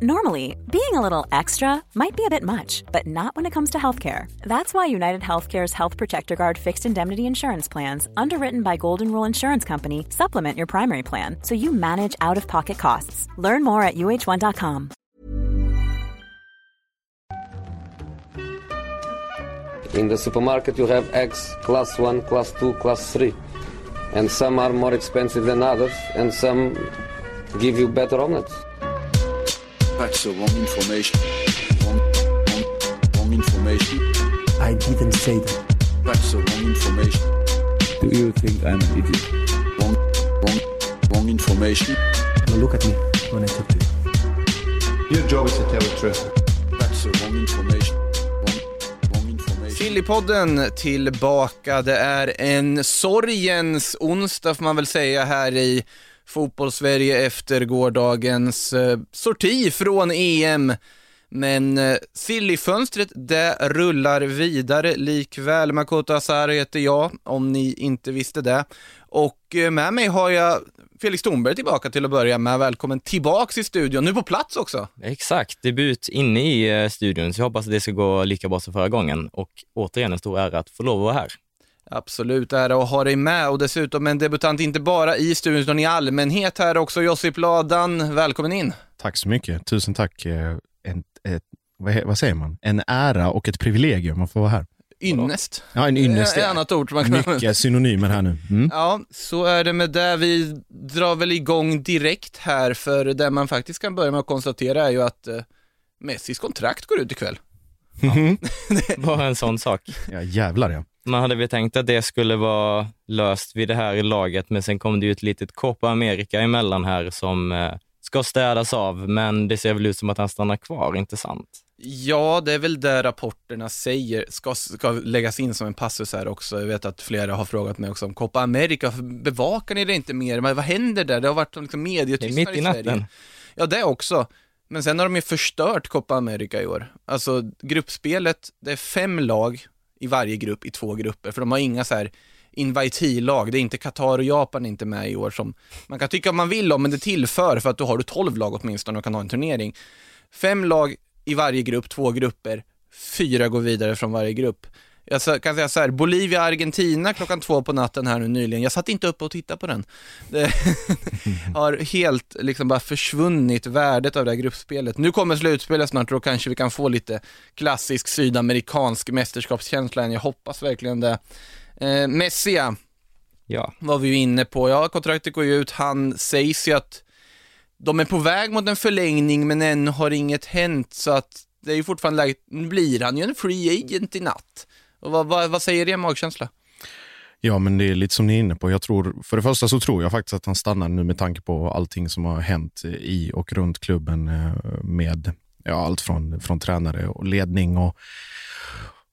Normally, being a little extra might be a bit much, but not when it comes to healthcare. That's why United Healthcare's Health Protector Guard fixed indemnity insurance plans, underwritten by Golden Rule Insurance Company, supplement your primary plan so you manage out of pocket costs. Learn more at uh1.com. In the supermarket, you have eggs class 1, class 2, class 3. And some are more expensive than others, and some give you better omelets. That's the wrong information. Wrong, wrong, wrong information. I didn't say that. That's the wrong information. Do you think I'm an idiot? Wrong, wrong, wrong information. Now look at me when I talk to you. Your job is to tell the truth. That's the wrong information. Sillypodden tillbaka. Det är en sorgens onsdag får man väl säga här i fotbollssverige efter gårdagens eh, sorti från EM. Men eh, Sillyfönstret, det rullar vidare likväl. Makoto Asara heter jag, om ni inte visste det. Och eh, med mig har jag Felix Thornberg tillbaka till att börja med. Välkommen tillbaks i studion, nu på plats också. Exakt, debut inne i eh, studion, så jag hoppas att det ska gå lika bra som förra gången. Och återigen en stor ära att få lov att vara här. Absolut, ära att ha dig med och dessutom en debutant inte bara i studion utan i allmänhet här också. Josip Ladan, välkommen in. Tack så mycket. Tusen tack. Eh, En, ett, vad, säger man? En ära och ett privilegium att få vara här. Ynnest. Ja, en ynnest. Ett annat ord man kan Mycket synonymer här nu. Mm. Ja, så är det med det. Vi drar väl igång direkt här, för det man faktiskt kan börja med att konstatera är ju att eh, Messis kontrakt går ut ikväll. Bara en sån sak. Ja, jävlar ja. Man hade väl tänkt att det skulle vara löst vid det här laget, men sen kom det ju ett litet Copa America emellan här som eh, ska städas av, men det ser väl ut som att han stannar kvar, inte sant? Ja, det är väl det rapporterna säger, ska, ska läggas in som en passus här också. Jag vet att flera har frågat mig också om Copa America, bevakar ni det inte mer? Men vad händer där? Det har varit liksom Det är medietystnad mitt i i Sverige. natten. Ja, det också. Men sen har de ju förstört Copa America i år. Alltså gruppspelet, det är fem lag i varje grupp i två grupper, för de har inga så här invitee-lag. Det är inte Qatar och Japan inte med i år som man kan tycka vad man vill om, men det tillför för att då har du 12 lag åtminstone och kan ha en turnering. Fem lag i varje grupp, två grupper, fyra går vidare från varje grupp. Jag kan säga så här, Bolivia-Argentina klockan två på natten här nu nyligen, jag satt inte uppe och tittade på den. Det har helt liksom bara försvunnit värdet av det här gruppspelet. Nu kommer slutspelet snart och då kanske vi kan få lite klassisk sydamerikansk mästerskapskänsla än jag hoppas verkligen det. Eh, Messi, ja, Ja, var vi ju inne på. Ja, kontraktet går ju ut. Han sägs ju att de är på väg mot en förlängning, men ännu har inget hänt, så att det är ju fortfarande läget. Nu blir han ju en free agent i natt. Och vad, vad, vad säger er magkänsla? Ja, men det är lite som ni är inne på. Jag tror, för det första så tror jag faktiskt att han stannar nu med tanke på allting som har hänt i och runt klubben eh, med ja, allt från, från tränare och ledning och,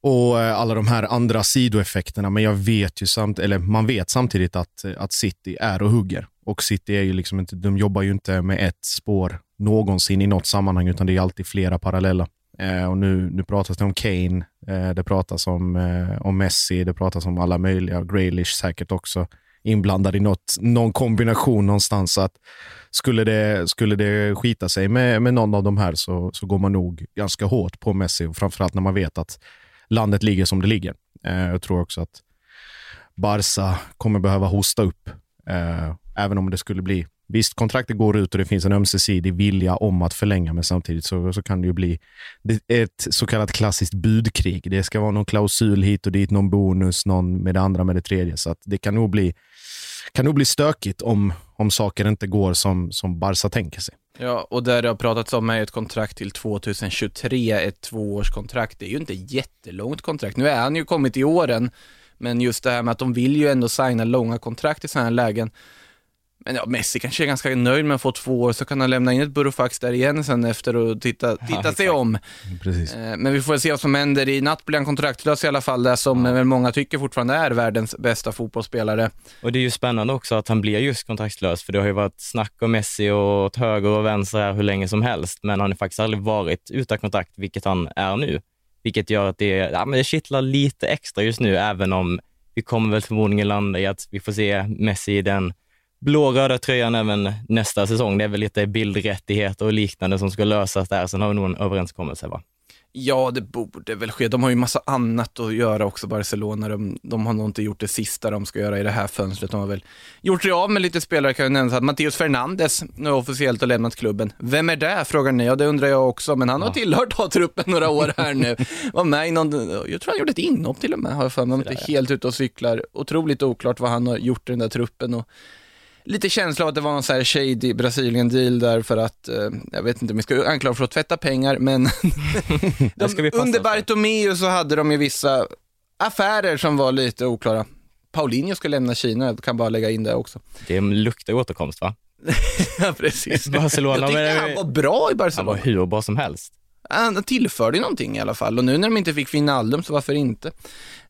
och eh, alla de här andra sidoeffekterna. Men jag vet ju samt, eller man vet samtidigt att, att City är och hugger. Och City är ju liksom inte, de jobbar ju inte med ett spår någonsin i något sammanhang, utan det är alltid flera parallella. Eh, och nu, nu pratas det om Kane, eh, det pratas om, eh, om Messi, det pratas om alla möjliga, Graylish säkert också inblandad i något, någon kombination någonstans. Så att skulle, det, skulle det skita sig med, med någon av de här så, så går man nog ganska hårt på Messi, och framförallt när man vet att landet ligger som det ligger. Eh, jag tror också att Barca kommer behöva hosta upp, eh, även om det skulle bli Visst, kontraktet går ut och det finns en ömsesidig vilja om att förlänga, men samtidigt så, så kan det ju bli ett så kallat klassiskt budkrig. Det ska vara någon klausul hit och dit, någon bonus, någon med det andra med det tredje. Så att det kan nog bli, kan nog bli stökigt om, om saker inte går som, som Barca tänker sig. Ja, och där det har pratats om är ett kontrakt till 2023, ett tvåårskontrakt. Det är ju inte jättelångt kontrakt. Nu är han ju kommit i åren, men just det här med att de vill ju ändå signa långa kontrakt i sådana här lägen. Men ja, Messi kanske är ganska nöjd med att få två år, så kan han lämna in ett Burofax där igen sen efter och titta, titta sig exakt. om. Precis. Eh, Men vi får väl se vad som händer. I natt blir han kontraktlös i alla fall, det som väl många tycker fortfarande är världens bästa fotbollsspelare. och det är ju spännande också att han blir just kontraktslös, för det har ju varit snack om Messi och åt höger och vänster här hur länge som helst, men han har faktiskt aldrig varit utan kontrakt, vilket han är nu. Vilket gör att det, ja, men det kittlar lite extra just nu, även om vi kommer väl förmodligen landa i att vi får se Messi i den blå-röda tröjan även nästa säsong. Det är väl lite bildrättigheter och liknande som ska lösas där. Sen har vi nog en överenskommelse va? Ja, det borde väl ske. De har ju massa annat att göra också, Barcelona. De, de har nog inte gjort det sista de ska göra i det här fönstret. De har väl gjort sig av med lite spelare, kan jag nämna. Matteus Fernandes nu officiellt har lämnat klubben. Vem är det, frågar ni? Ja, det undrar jag också, men han har tillhört A-truppen några år här nu. Var med i någon, jag tror han gjorde ett inhopp till och med, har jag för mig. Är inte helt ute och cyklar. Otroligt oklart vad han har gjort i den där truppen. Och lite känsla av att det var någon så här shady Brasilien-deal där för att, eh, jag vet inte om vi ska anklaga för att tvätta pengar, men de, under. Bartomeu så hade de ju vissa affärer som var lite oklara. Paulinho ska lämna Kina, jag kan bara lägga in det också. Det luktar återkomst va? ja, precis. Barcelona, jag tyckte han var bra i Han Barcelona. var hur bra som helst. Han tillförde någonting i alla fall och nu när de inte fick Wijnaldum så varför inte?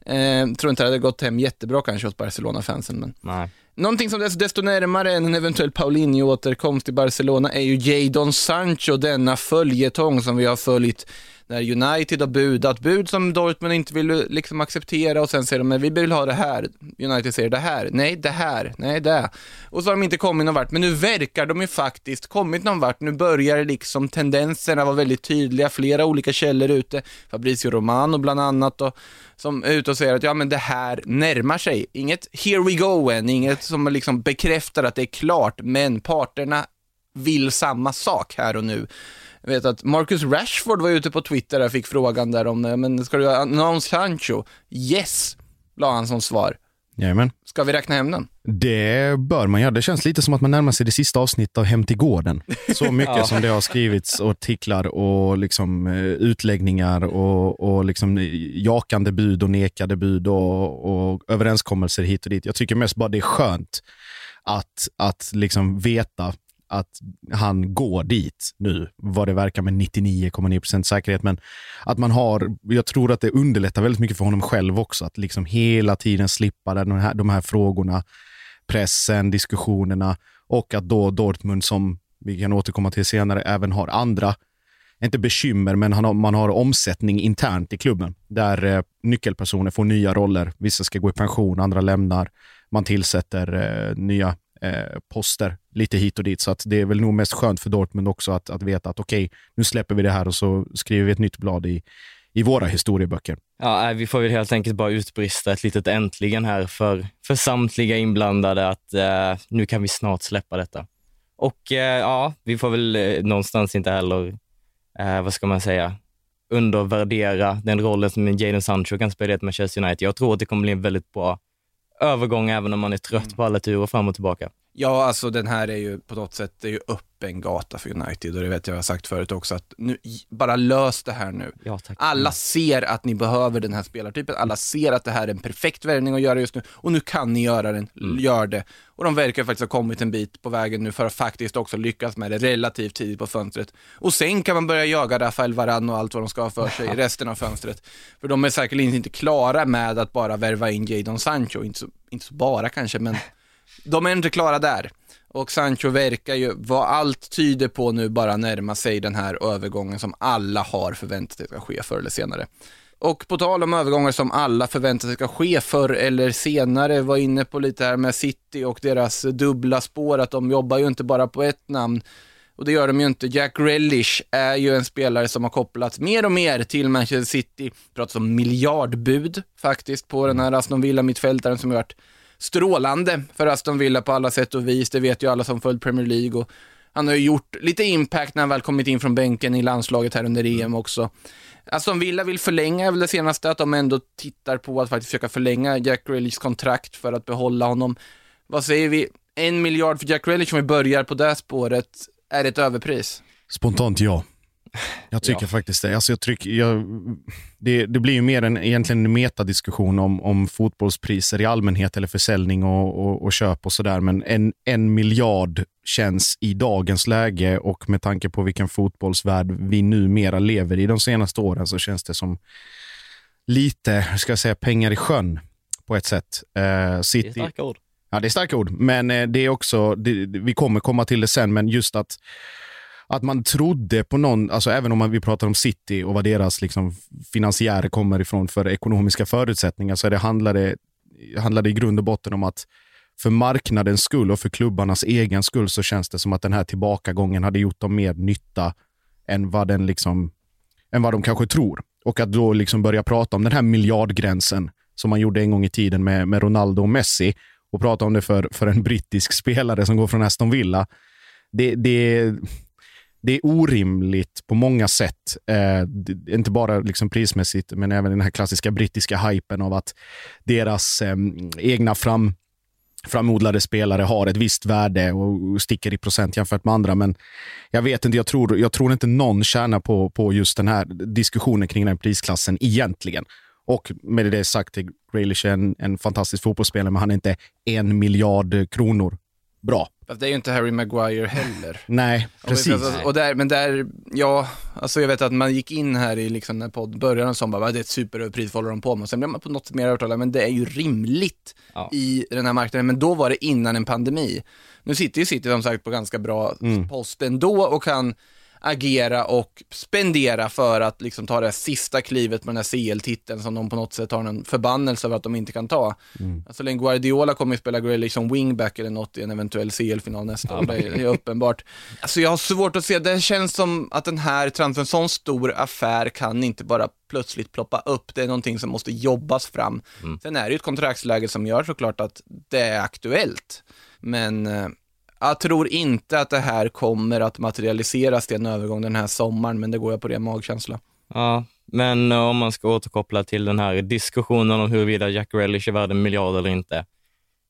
Eh, tror inte det hade gått hem jättebra kanske hos Barcelona-fansen men Nej. Någonting som är desto närmare än en eventuell Paulinho-återkomst till Barcelona är ju Jadon Sancho, denna följetong som vi har följt när United har budat bud som Dortmund inte vill liksom acceptera och sen säger de, men vi vill ha det här. United säger det här, nej det här, nej det. Och så har de inte kommit någon vart, men nu verkar de ju faktiskt kommit någon vart. Nu börjar liksom tendenserna vara väldigt tydliga, flera olika källor ute, Fabrizio Romano bland annat och som är ute och säger att ja men det här närmar sig. Inget here we go än, inget som liksom bekräftar att det är klart, men parterna vill samma sak här och nu. Jag vet att Marcus Rashford var ute på Twitter och fick frågan där om, eh, men ska du announce Sancho? Yes, la han som svar. Jajamän. Ska vi räkna hem den? Det bör man göra. Det känns lite som att man närmar sig det sista avsnittet av Hem till gården. Så mycket Ja. som det har skrivits artiklar och liksom, eh, utläggningar och, och liksom jakande bud och nekade bud och, och överenskommelser hit och dit. Jag tycker mest bara det är skönt att, att liksom veta att han går dit nu, vad det verkar med 99,9% säkerhet. Men att man har, jag tror att det underlättar väldigt mycket för honom själv också, att liksom hela tiden slippa den här, de här frågorna, pressen, diskussionerna och att då Dortmund, som vi kan återkomma till senare, även har andra, inte bekymmer, men han har, man har omsättning internt i klubben där eh, nyckelpersoner får nya roller. Vissa ska gå i pension, andra lämnar. Man tillsätter eh, nya eh, poster lite hit och dit. Så att det är väl nog mest skönt för Dortmund också att, att veta att okej, nu släpper vi det här och så skriver vi ett nytt blad i, i våra historieböcker. Ja, vi får väl helt enkelt bara utbrista ett litet äntligen här för, för samtliga inblandade att eh, nu kan vi snart släppa detta. Och eh, ja, vi får väl eh, någonstans inte heller, eh, vad ska man säga, undervärdera den rollen som Jadon Sancho kan spela i ett Manchester United. Jag tror att det kommer bli en väldigt bra övergång även om man är trött på alla turer fram och tillbaka. Ja, alltså den här är ju på något sätt, det är ju öppen gata för United och det vet jag jag har sagt förut också att nu, bara lös det här nu. Ja, tack. Alla ser att ni behöver den här spelartypen, alla ser att det här är en perfekt värvning att göra just nu och nu kan ni göra den, gör det. Och de verkar faktiskt ha kommit en bit på vägen nu för att faktiskt också lyckas med det relativt tidigt på fönstret. Och sen kan man börja jaga Rafael Varane och allt vad de ska ha för sig i resten av fönstret. För de är säkerligen inte klara med att bara värva in Jadon Sancho, inte så, inte så bara kanske, men de är inte klara där. Och Sancho verkar ju, vad allt tyder på nu, bara närma sig den här övergången som alla har förväntat sig ska ske förr eller senare. Och på tal om övergångar som alla förväntar sig ska ske förr eller senare, var inne på lite här med City och deras dubbla spår, att de jobbar ju inte bara på ett namn. Och det gör de ju inte. Jack Relish är ju en spelare som har kopplats mer och mer till Manchester City. Pratas om miljardbud faktiskt på den här Aston Villa-mittfältaren som har varit strålande för Aston Villa på alla sätt och vis. Det vet ju alla som följt Premier League. Och han har ju gjort lite impact när han väl kommit in från bänken i landslaget här under EM också. Aston Villa vill förlänga, är väl det senaste, att de ändå tittar på att faktiskt försöka förlänga Jack Grealishs kontrakt för att behålla honom. Vad säger vi? En miljard för Jack Grealish om vi börjar på det spåret, är ett överpris. Spontant ja. Jag tycker Ja. faktiskt det. Alltså jag trycker, jag, det. Det blir ju mer en, egentligen en metadiskussion om, om fotbollspriser i allmänhet eller försäljning och, och, och köp och sådär. Men en, en miljard känns i dagens läge och med tanke på vilken fotbollsvärld vi numera lever i de senaste åren så känns det som lite, ska jag säga, pengar i sjön på ett sätt. Eh, Det är City, starka ord. Ja, det är starka ord, men eh, det är också, det- vi kommer komma till det sen, men just att, att man trodde på någon, alltså även om man, vi pratar om City och vad deras liksom, finansiärer kommer ifrån för ekonomiska förutsättningar, så det handlade, handlade i grund och botten om att för marknadens skull och för klubbarnas egen skull så känns det som att den här tillbakagången hade gjort dem mer nytta än vad, den liksom, än vad de kanske tror. Och att då liksom börja prata om den här miljardgränsen som man gjorde en gång i tiden med, med Ronaldo och Messi och prata om det för, för en brittisk spelare som går från Aston Villa. Det, det, det är orimligt på många sätt. Eh, inte bara liksom prismässigt, men även den här klassiska brittiska hypen av att deras eh, egna fram, framodlade spelare har ett visst värde och sticker i procent jämfört med andra. Men jag vet inte, jag tror, jag tror inte någon tjänar på, på just den här diskussionen kring den här prisklassen egentligen. Och med det sagt, Grealish är en, en fantastisk fotbollsspelare, men han är inte en miljard kronor bra. Det är ju inte Harry Maguire heller. Nej, precis. Och, och där, men där, ja, alltså jag vet att man gick in här i liksom när podd började och sa bara, det är ett superöverpris, vad håller de på med? Och sen blev man på något mer övertalad, men det är ju rimligt Ja. i den här marknaden, men då var det innan en pandemi. Nu sitter ju City som sagt på ganska bra Mm. post ändå och kan agera och spendera för att liksom ta det sista klivet på den här CL-titeln som de på något sätt har en förbannelse över att de inte kan ta. Mm. Alltså Len Guardiola kommer ju spela Grealish som wingback eller något i en eventuell CL-final nästa år, det är, uppenbart. Alltså jag har svårt att se, det känns som att den här transfern, sån stor affär kan inte bara plötsligt ploppa upp, det är någonting som måste jobbas fram. Sen är det ju ett kontraktsläge som gör såklart att det är aktuellt, men eh, jag tror inte att det här kommer att materialiseras till en övergång den här sommaren, men det går jag på det, magkänsla. Ja, men eh, om man ska återkoppla till den här diskussionen om huruvida Jack Relish är värd en miljard eller inte.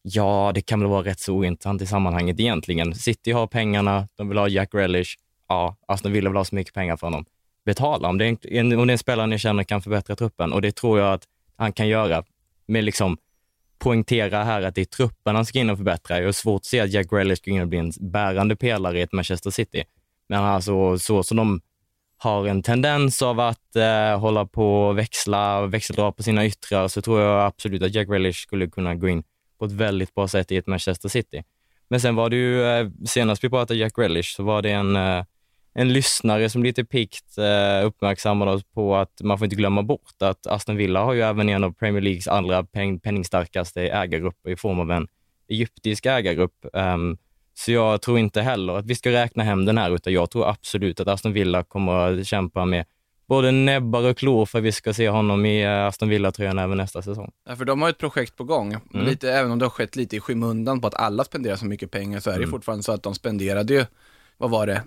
Ja, det kan väl vara rätt så ointressant i sammanhanget egentligen. City har pengarna, de vill ha Jack Relish. Ja, Aston Villa vill ha så mycket pengar för honom. Betala om det är en, om det är en spelare ni känner kan förbättra truppen och det tror jag att han kan göra. Med liksom poängtera här att det är truppen han ska in och förbättra. Jag har svårt att se att Jack Grealish ska in och bli en bärande pelare i ett Manchester City. Men alltså så som de har en tendens av att eh, hålla på och växla och växeldra på sina yttrar så tror jag absolut att Jack Grealish skulle kunna gå in på ett väldigt bra sätt i ett Manchester City. Men sen var det ju, eh, senast vi pratade Jack Grealish så var det en, eh, en lyssnare som lite pikt eh, uppmärksammade oss på att man får inte glömma bort att Aston Villa har ju även en av Premier Leagues allra peng, penningstarkaste ägargrupper i form av en egyptisk ägargrupp. Ehm, så jag tror inte heller att vi ska räkna hem den här, utan jag tror absolut att Aston Villa kommer att kämpa med både näbbar och klor för att vi ska se honom i eh, Aston Villa-tröjan även nästa säsong. Ja, för de har ett projekt på gång. Mm. Lite, även om det har skett lite i skymundan på att alla spenderar så mycket pengar så är det Mm. fortfarande så att de spenderade ju, vad var det,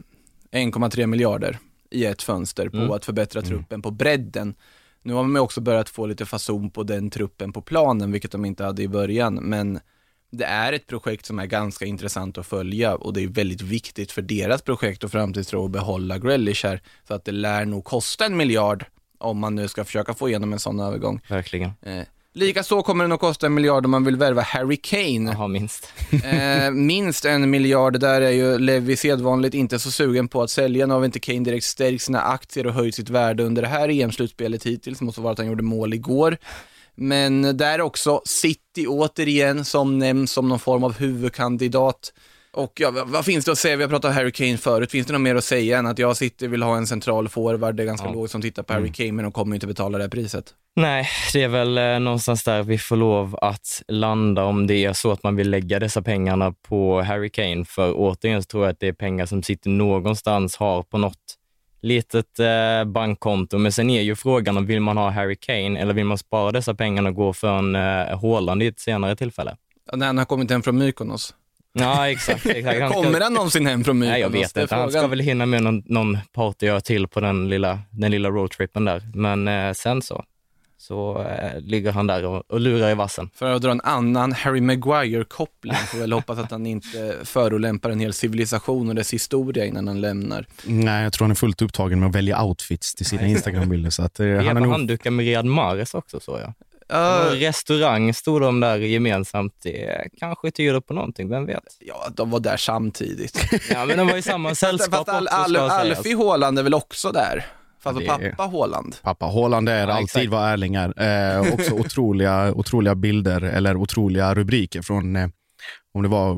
1,3 miljarder i ett fönster på Mm. att förbättra truppen på bredden. Nu har man också börjat få lite fason på den truppen på planen, vilket de inte hade i början, men det är ett projekt som är ganska intressant att följa och det är väldigt viktigt för deras projekt och framtidstro att behålla Grealish här, så att det lär nog kosta en miljard om man nu ska försöka få igenom en sån övergång. Verkligen. Likaså kommer det nog kosta en miljard om man vill värva Harry Kane. Jaha, minst. Eh, minst en miljard, där är ju Levi sedvanligt inte så sugen på att sälja. Nu har vi inte Kane direkt stärkt sina aktier och höjt sitt värde under det här EM-slutspelet hittills. Det måste vara att han gjorde mål igår. Men där också City återigen som nämns som någon form av huvudkandidat. Och ja, vad- finns det att säga? Vi har pratat om Harry Kane förut. Finns det något mer att säga än att jag City vill ha en central forward? Det är ganska Ja. lågt som tittar på Harry Kane, men de kommer inte betala det här priset. Nej, det är väl eh, någonstans där vi får lov att landa om det är så att man vill lägga dessa pengarna på Harry Kane. För återigen så tror jag att det är pengar som sitter någonstans, har på något litet eh, bankkonto. Men sen är ju frågan om vill man ha Harry Kane eller vill man spara dessa pengarna och gå för en eh, Haaland i ett senare tillfälle? Ja, När han har kommit hem från Mykonos. Ja, exakt. exakt. Han ska- Kommer han någonsin hem från Mykonos? Nej, jag vet inte. Han ska väl hinna med någon, någon partyö till på den lilla, den lilla roadtrippen där. Men eh, sen så, så eh, ligger han där och, och lurar i vassen. För att dra en annan Harry Maguire-koppling, får väl hoppas att han inte förolämpar en hel civilisation och dess historia innan han lämnar. Nej, jag tror han är fullt upptagen med att välja outfits till sina Instagram-bilder. Så att, eh, han är nog... handdukar med Riyad Mahrez också så jag. Och restaurang stod de där gemensamt. Det kanske tyder på någonting, vem vet? ja, de var där samtidigt. Ja, men de var i samma sällskap Fast Al- också, Al- ska sägas. Alfie Haaland är väl också där? Fast är- pappa Haaland. Pappa Haaland är Ja, alltid exakt. vad Erling är. Eh, också otroliga, otroliga bilder eller otroliga rubriker från eh, om det var,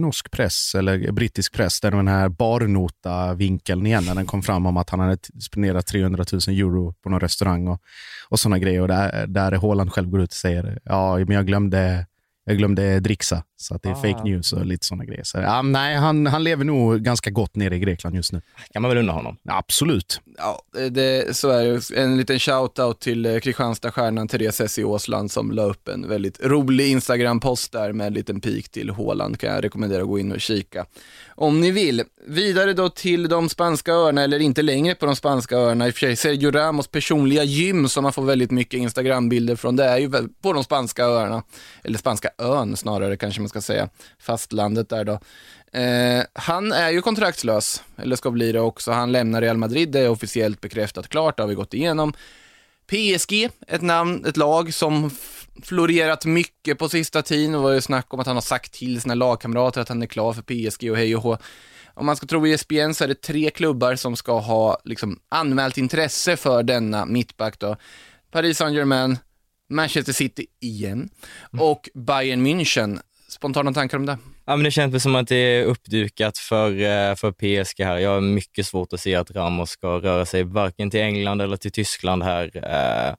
norsk press eller brittisk press, där den här barnota-vinkeln igen, när den kom fram om att han hade spenderat 300 000 euro på någon restaurang och, och sådana grejer. Och där, där Haaland själv går ut och säger, ja, men jag glömde, jag glömde dricksa, så att det är Ah. fake news och lite sådana grejer. Så, ja, nej, han, han lever nog ganska gott nere i Grekland just nu. Kan man väl unna honom. Absolut. Ja, det, så är det. En liten shout-out till eh, Kristianstadstjärnan Therese Hessie Åsland som la upp en väldigt rolig Instagram-post där med en liten pik till Håland. Kan jag rekommendera att gå in och kika om ni vill. Vidare då till de spanska öarna, eller inte längre på de spanska öarna. I och för sig Sergio Ramos personliga gym som man får väldigt mycket Instagram-bilder från. Det är ju på de spanska öarna, eller spanska ön snarare kanske man ska säga. Fastlandet där då. Eh, han är ju kontraktslös, eller ska bli det också. Han lämnar Real Madrid, det är officiellt bekräftat klart, det har vi gått igenom. PSG, ett namn, ett lag som florerat mycket på sista tiden. Det var ju snack om att han har sagt till sina lagkamrater att han är klar för PSG och hej och hå. Om man ska tro ESPN så är det tre klubbar som ska ha liksom, anmält intresse för denna mittback då. Paris Saint-Germain, Manchester City igen och Bayern München. Spontana tankar om det? Ja, men det känns väl som att det är uppdukat för, eh, för PSG här. Jag har mycket svårt att se att Ramos ska röra sig varken till England eller till Tyskland här. Eh,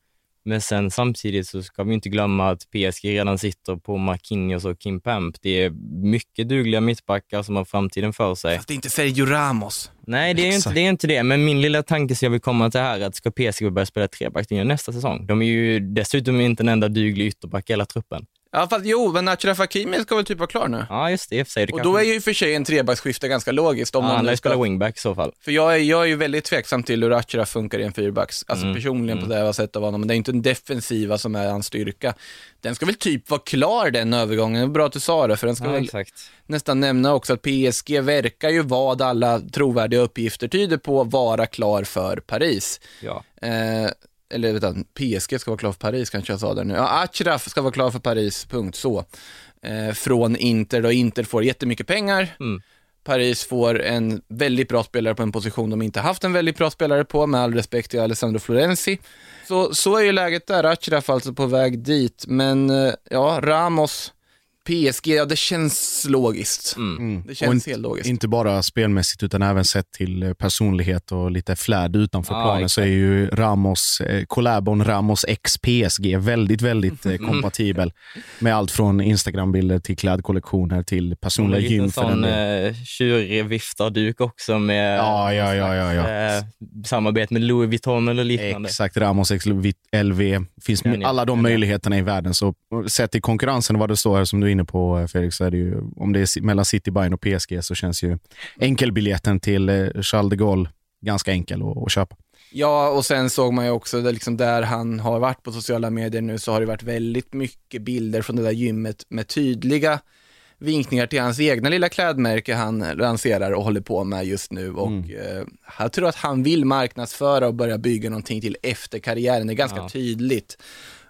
Men sen samtidigt så ska vi inte glömma att PSG redan sitter på Marquinhos och Kim Pemp. Det är mycket dugliga mittbackar som har framtiden för sig. Fast det är inte Sergio Ramos. Nej, det är, inte, det är inte det. Men min lilla tanke som jag vill komma till här är att ska PSG börja spela trebackslinje nästa säsong? De är ju dessutom inte en enda duglig ytterback i hela truppen. Ja, fast jo, men Achraf Hakimi ska väl typ vara klar nu? Ja, just det. I och för sig. Det Och kanske- då är ju för sig en trebacksskifte ganska logiskt. Om ja, man han lär nu ju ska... spela wingback i så fall. För jag är, jag är ju väldigt tveksam till hur Achraf funkar i en fyrbacks. Alltså Mm, personligen på mm. det har sett av honom. Men det är inte en defensiva som är hans styrka. Den ska väl typ vara klar den övergången. Det var bra att du sa det, för den ska Ja, väl exakt. nästan nämna också att PSG verkar ju vad alla trovärdiga uppgifter tyder på vara klar för Paris. Ja. Eh, eller vänta, PSG ska vara klar för Paris kanske jag sa där nu. Ja, Achraf ska vara klar för Paris, punkt så. Eh, från Inter då, Inter får jättemycket pengar. Mm. Paris får en väldigt bra spelare på en position de inte haft en väldigt bra spelare på, med all respekt till Alessandro Florenzi. Så, så är ju läget där, Achraf alltså på väg dit. Men eh, ja, Ramos, PSG, ja det känns logiskt. Mm. Det Och känns inte- helt logiskt. Inte bara spelmässigt utan även sett till eh, personlighet och lite flärd utanför Ja, planen så är exakt. ju Ramos, eh, collabon Ramos X PSG väldigt, väldigt Mm. eh, kompatibel med allt från Instagram-bilder till klädkollektioner till personliga En gym den sån eh, tjurig viftarduk också med Ja, ja, ja, ja, ja. eh, samarbete med Louis Vuitton eller liknande. Exakt, Ramos X LV. finns alla de möjligheterna i världen. Så sett till konkurrensen och vad det står här som du är inne på eh, Fredrik, så är det ju, om det är mellan City, Bayern och PSG så känns ju enkelbiljetten till eh, Charles de Gaulle ganska enkel att, att köpa. Ja, och sen såg man ju också, det liksom där han har varit på sociala medier nu, så har det varit väldigt mycket bilder från det där gymmet med tydliga vinkningar till hans egna lilla klädmärke han lanserar och håller på med just nu. Och eh, jag tror att han vill marknadsföra och börja bygga någonting till efter karriären, det är ganska Ja. tydligt.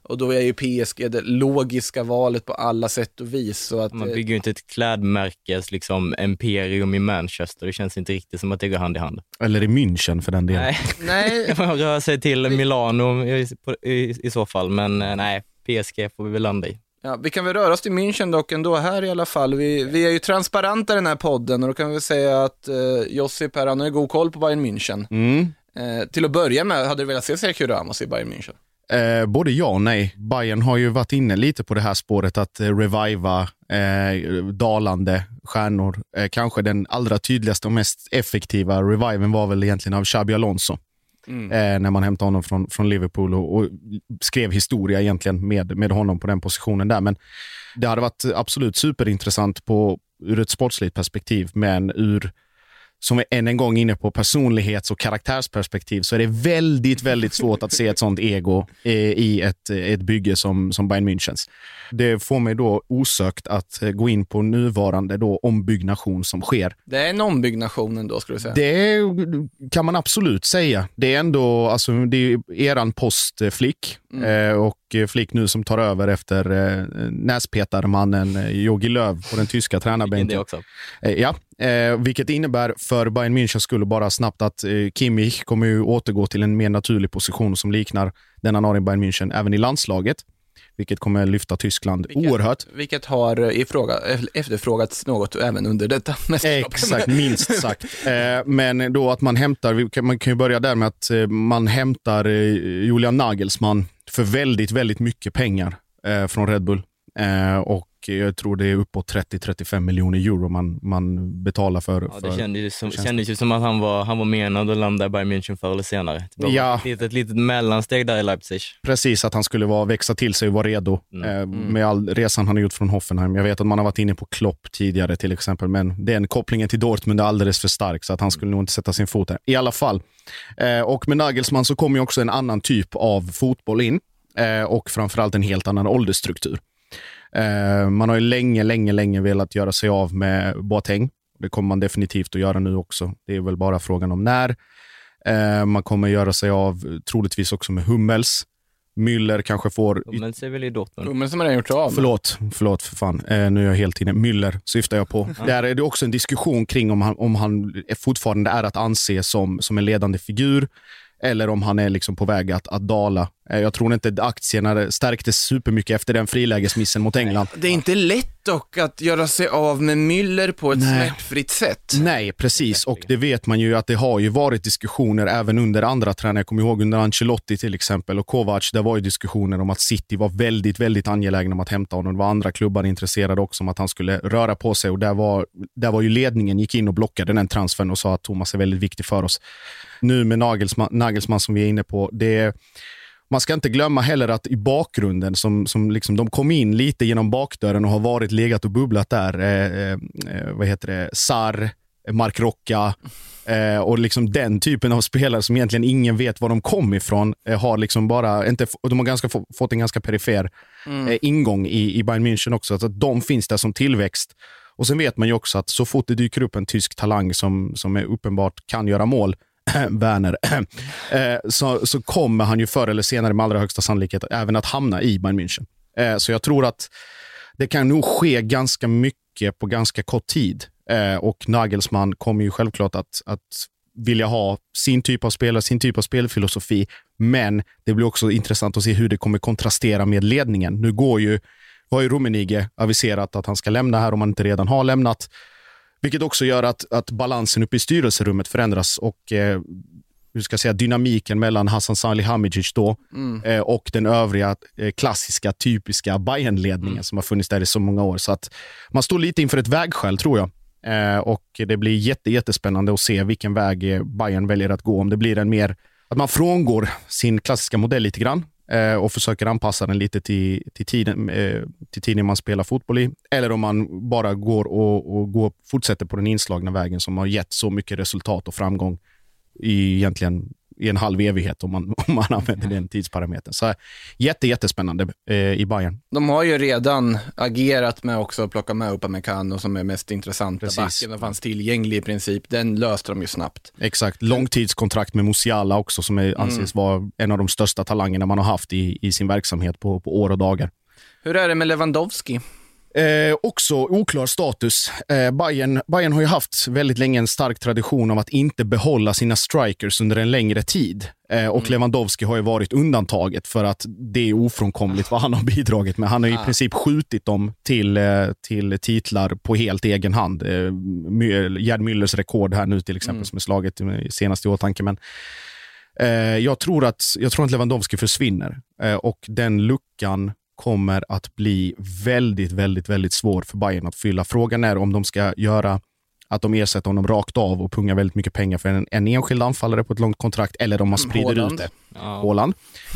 Och då är ju PSG det logiska valet på alla sätt och vis. Så att, Man eh, bygger ju inte ett klädmärkes liksom, imperium i Manchester. Det känns inte riktigt som att det går hand i hand. Eller i München för den delen. Nej, nej, man rör sig till Milano i, i, i så fall, men eh, nej, PSG får vi väl landa i. Ja, vi kan väl röra oss till München dock ändå här i alla fall. Vi, vi är ju transparenta i den här podden och då kan vi väl säga att eh, Josip här, han har ju god koll på Bayern München. Mm. Eh, till att börja med, hade du velat se Sergio Ramos i Bayern München? Eh, både ja och nej. Bayern har ju varit inne lite på det här spåret att eh, reviva eh, dalande stjärnor. Eh, kanske den allra tydligaste och mest effektiva reviven var väl egentligen av Xabi Alonso. Mm. Eh, när man hämtade honom från, från Liverpool och, och skrev historia egentligen med, med honom på den positionen där. Men det hade varit absolut superintressant på, ur ett sportsligt perspektiv, men ur som vi än en gång är inne på personlighets och karaktärsperspektiv så är det väldigt, väldigt svårt att se ett sånt ego eh, i ett, ett bygge som, som Bayern Münchens. Det får mig då osökt att eh, gå in på nuvarande då ombyggnation som sker. Det är en ombyggnation ändå, skulle du säga. Det kan man absolut säga. Det är ändå alltså, det är eran post eh, Flick eh, och eh, Flick nu som tar över efter eh, näspetarmannen eh, Jogi Löw på den tyska tränarbänken. det också. Eh, Ja, eh, vilket innebär för Bayern München skulle bara snabbt att eh, Kimmich kommer ju återgå till en mer naturlig position som liknar den han har i Bayern München även i landslaget, vilket kommer lyfta Tyskland Vilket- oerhört. Vilket har eh, ifråga, efterfrågats något även under detta mästerskap. Exakt, minst sagt. Eh, men då att man hämtar, man kan ju börja där med att eh, man hämtar eh, Julian Nagelsmann för väldigt, väldigt mycket pengar eh, från Red Bull. Eh, och jag tror det är uppåt 30-35 miljoner euro man, man betalar för. Ja, det för kändes ju som, kändes ju som att han var, han var menad att landa i Bayern München förr eller senare. Det var Ja. ett, litet, ett litet mellansteg där i Leipzig. Precis, att han skulle vara, växa till sig och vara redo Mm. eh, med all resan han har gjort från Hoffenheim. Jag vet att man har varit inne på Klopp tidigare till exempel, men den kopplingen till Dortmund är alldeles för stark, så att han skulle nog inte sätta sin fot där. I alla fall. Eh, och med Nagelsmann så kommer ju också en annan typ av fotboll in eh, och framförallt en helt annan åldersstruktur. Eh, man har ju länge, länge, länge velat göra sig av med Boateng. Det kommer man definitivt att göra nu också. Det är väl bara frågan om när. Eh, man kommer göra sig av troligtvis också med Hummels. Müller kanske får... Men ser väl i Dortmund. Som har redan gjort av. Förlåt, förlåt för fan. Eh, nu är jag helt inne. Müller syftar jag på. Där är det också en diskussion kring om han, om han är fortfarande är att anse som, som en ledande figur eller om han är liksom på väg att, att dala. Eh, jag tror inte aktierna stärktes supermycket efter den frilägesmissen mot England. Det är inte lätt dock att göra sig av med Müller på ett Nej. smärtfritt sätt. Nej, precis. Och det vet man ju att det har ju varit diskussioner även under andra tränare. Jag kommer ihåg under Ancelotti till exempel och Kovac. Det var ju diskussioner om att City var väldigt, väldigt angelägna om att hämta honom. Det var andra klubbar intresserade också om att han skulle röra på sig och där var, där var ju ledningen gick in och blockade den transfern och sa att Thomas är väldigt viktig för oss. Nu med Nagelsmann, Nagelsmann som vi är inne på, det man ska inte glömma heller att i bakgrunden, som, som liksom, de kom in lite genom bakdörren och har varit legat och bubblat där. Eh, eh, vad heter det? Sar, Mark Rocca eh, och liksom den typen av spelare som egentligen ingen vet var de kom ifrån. Eh, har liksom bara, inte, de har ganska, få- fått en ganska perifer eh, ingång i, i Bayern München också. Så att de finns där som tillväxt. Och Sen vet man ju också att så fort det dyker upp en tysk talang som, som är uppenbart kan göra mål, Werner, eh, så, så kommer han ju förr eller senare med allra högsta sannolikhet även att hamna i Bayern München. Eh, så jag tror att det kan nog ske ganska mycket på ganska kort tid. Eh, och Nagelsmann kommer ju självklart att, att vilja ha sin typ av spelare, sin typ av spelfilosofi. Men det blir också intressant att se hur det kommer kontrastera med ledningen. Nu går ju, har ju Rummenigge aviserat att han ska lämna här om han inte redan har lämnat. Vilket också gör att, att balansen uppe i styrelserummet förändras och eh, hur ska jag säga, dynamiken mellan Hassan Salihamidzic då eh, och den övriga eh, klassiska, typiska Bayern-ledningen som har funnits där i så många år. Så att man står lite inför ett vägskäl, tror jag. Eh, och det blir jätte, jättespännande att se vilken väg eh, Bayern väljer att gå. Om det blir en mer, att man frångår sin klassiska modell lite grann eh, och försöker anpassa den lite till, till, tiden, eh, till tiden man spelar fotboll i. Eller om man bara går och, och går, fortsätter på den inslagna vägen som har gett så mycket resultat och framgång i egentligen i en halv evighet om man, om man använder den tidsparametern. Så jätte, jättespännande eh, i Bayern. De har ju redan agerat med också att plocka med Upamecano som är mest intressanta Precis. backen och fanns tillgänglig i princip. Den löste de ju snabbt. Exakt. Långtidskontrakt med Musiala också som är, anses vara en av de största talangerna man har haft i, i sin verksamhet på, på år och dagar. Hur är det med Lewandowski? Eh, också oklar status. Eh, Bayern, Bayern har ju haft väldigt länge en stark tradition av att inte behålla sina strikers under en längre tid. Eh, och Lewandowski har ju varit undantaget för att det är ofrånkomligt vad han har bidragit med. Han har i princip skjutit dem till, eh, till titlar på helt egen hand. Eh, Gerd Müllers rekord här nu till exempel som är slaget senast i åtanke. Men, eh, jag, tror att, jag tror att Lewandowski försvinner eh, och den luckan kommer att bli väldigt, väldigt, väldigt svår för Bayern att fylla. Frågan är om de ska göra att de ersätter honom rakt av och pungar väldigt mycket pengar för en, en enskild anfallare på ett långt kontrakt eller om man sprider Haaland. ut det. Ja. Haaland.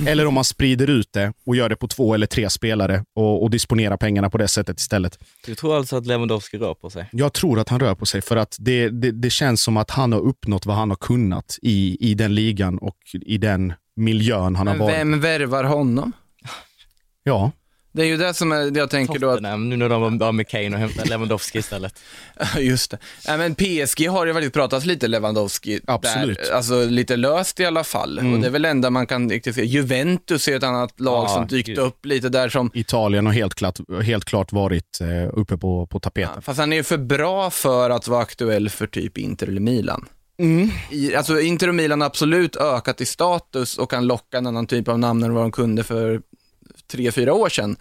Eller om man sprider ut det och gör det på två eller tre spelare och, och disponerar pengarna på det sättet istället. Du tror alltså att Lewandowski rör på sig? Jag tror att han rör på sig för att det, det, det känns som att han har uppnått vad han har kunnat i, i den ligan och i den miljön han har Men varit. vem värvar honom? Ja, Det är ju det som är, jag tänker då att, nu när de var med Kane och hämtade Lewandowski istället. just det. Nej, men PSG har ju faktiskt pratat lite Lewandowski. Absolut. Där, alltså lite löst i alla fall. Och det är väl enda man kan riktigt se. Juventus är ett annat lag Ja, som dykt gud. upp lite där som, Italien har helt klart, helt klart varit eh, uppe på, på tapeten. fast han är ju för bra för att vara aktuell för typ Inter eller Milan. I, alltså Inter och Milan har absolut ökat i status och kan locka en annan typ av namn än vad de kunde för tre, fyra år sedan.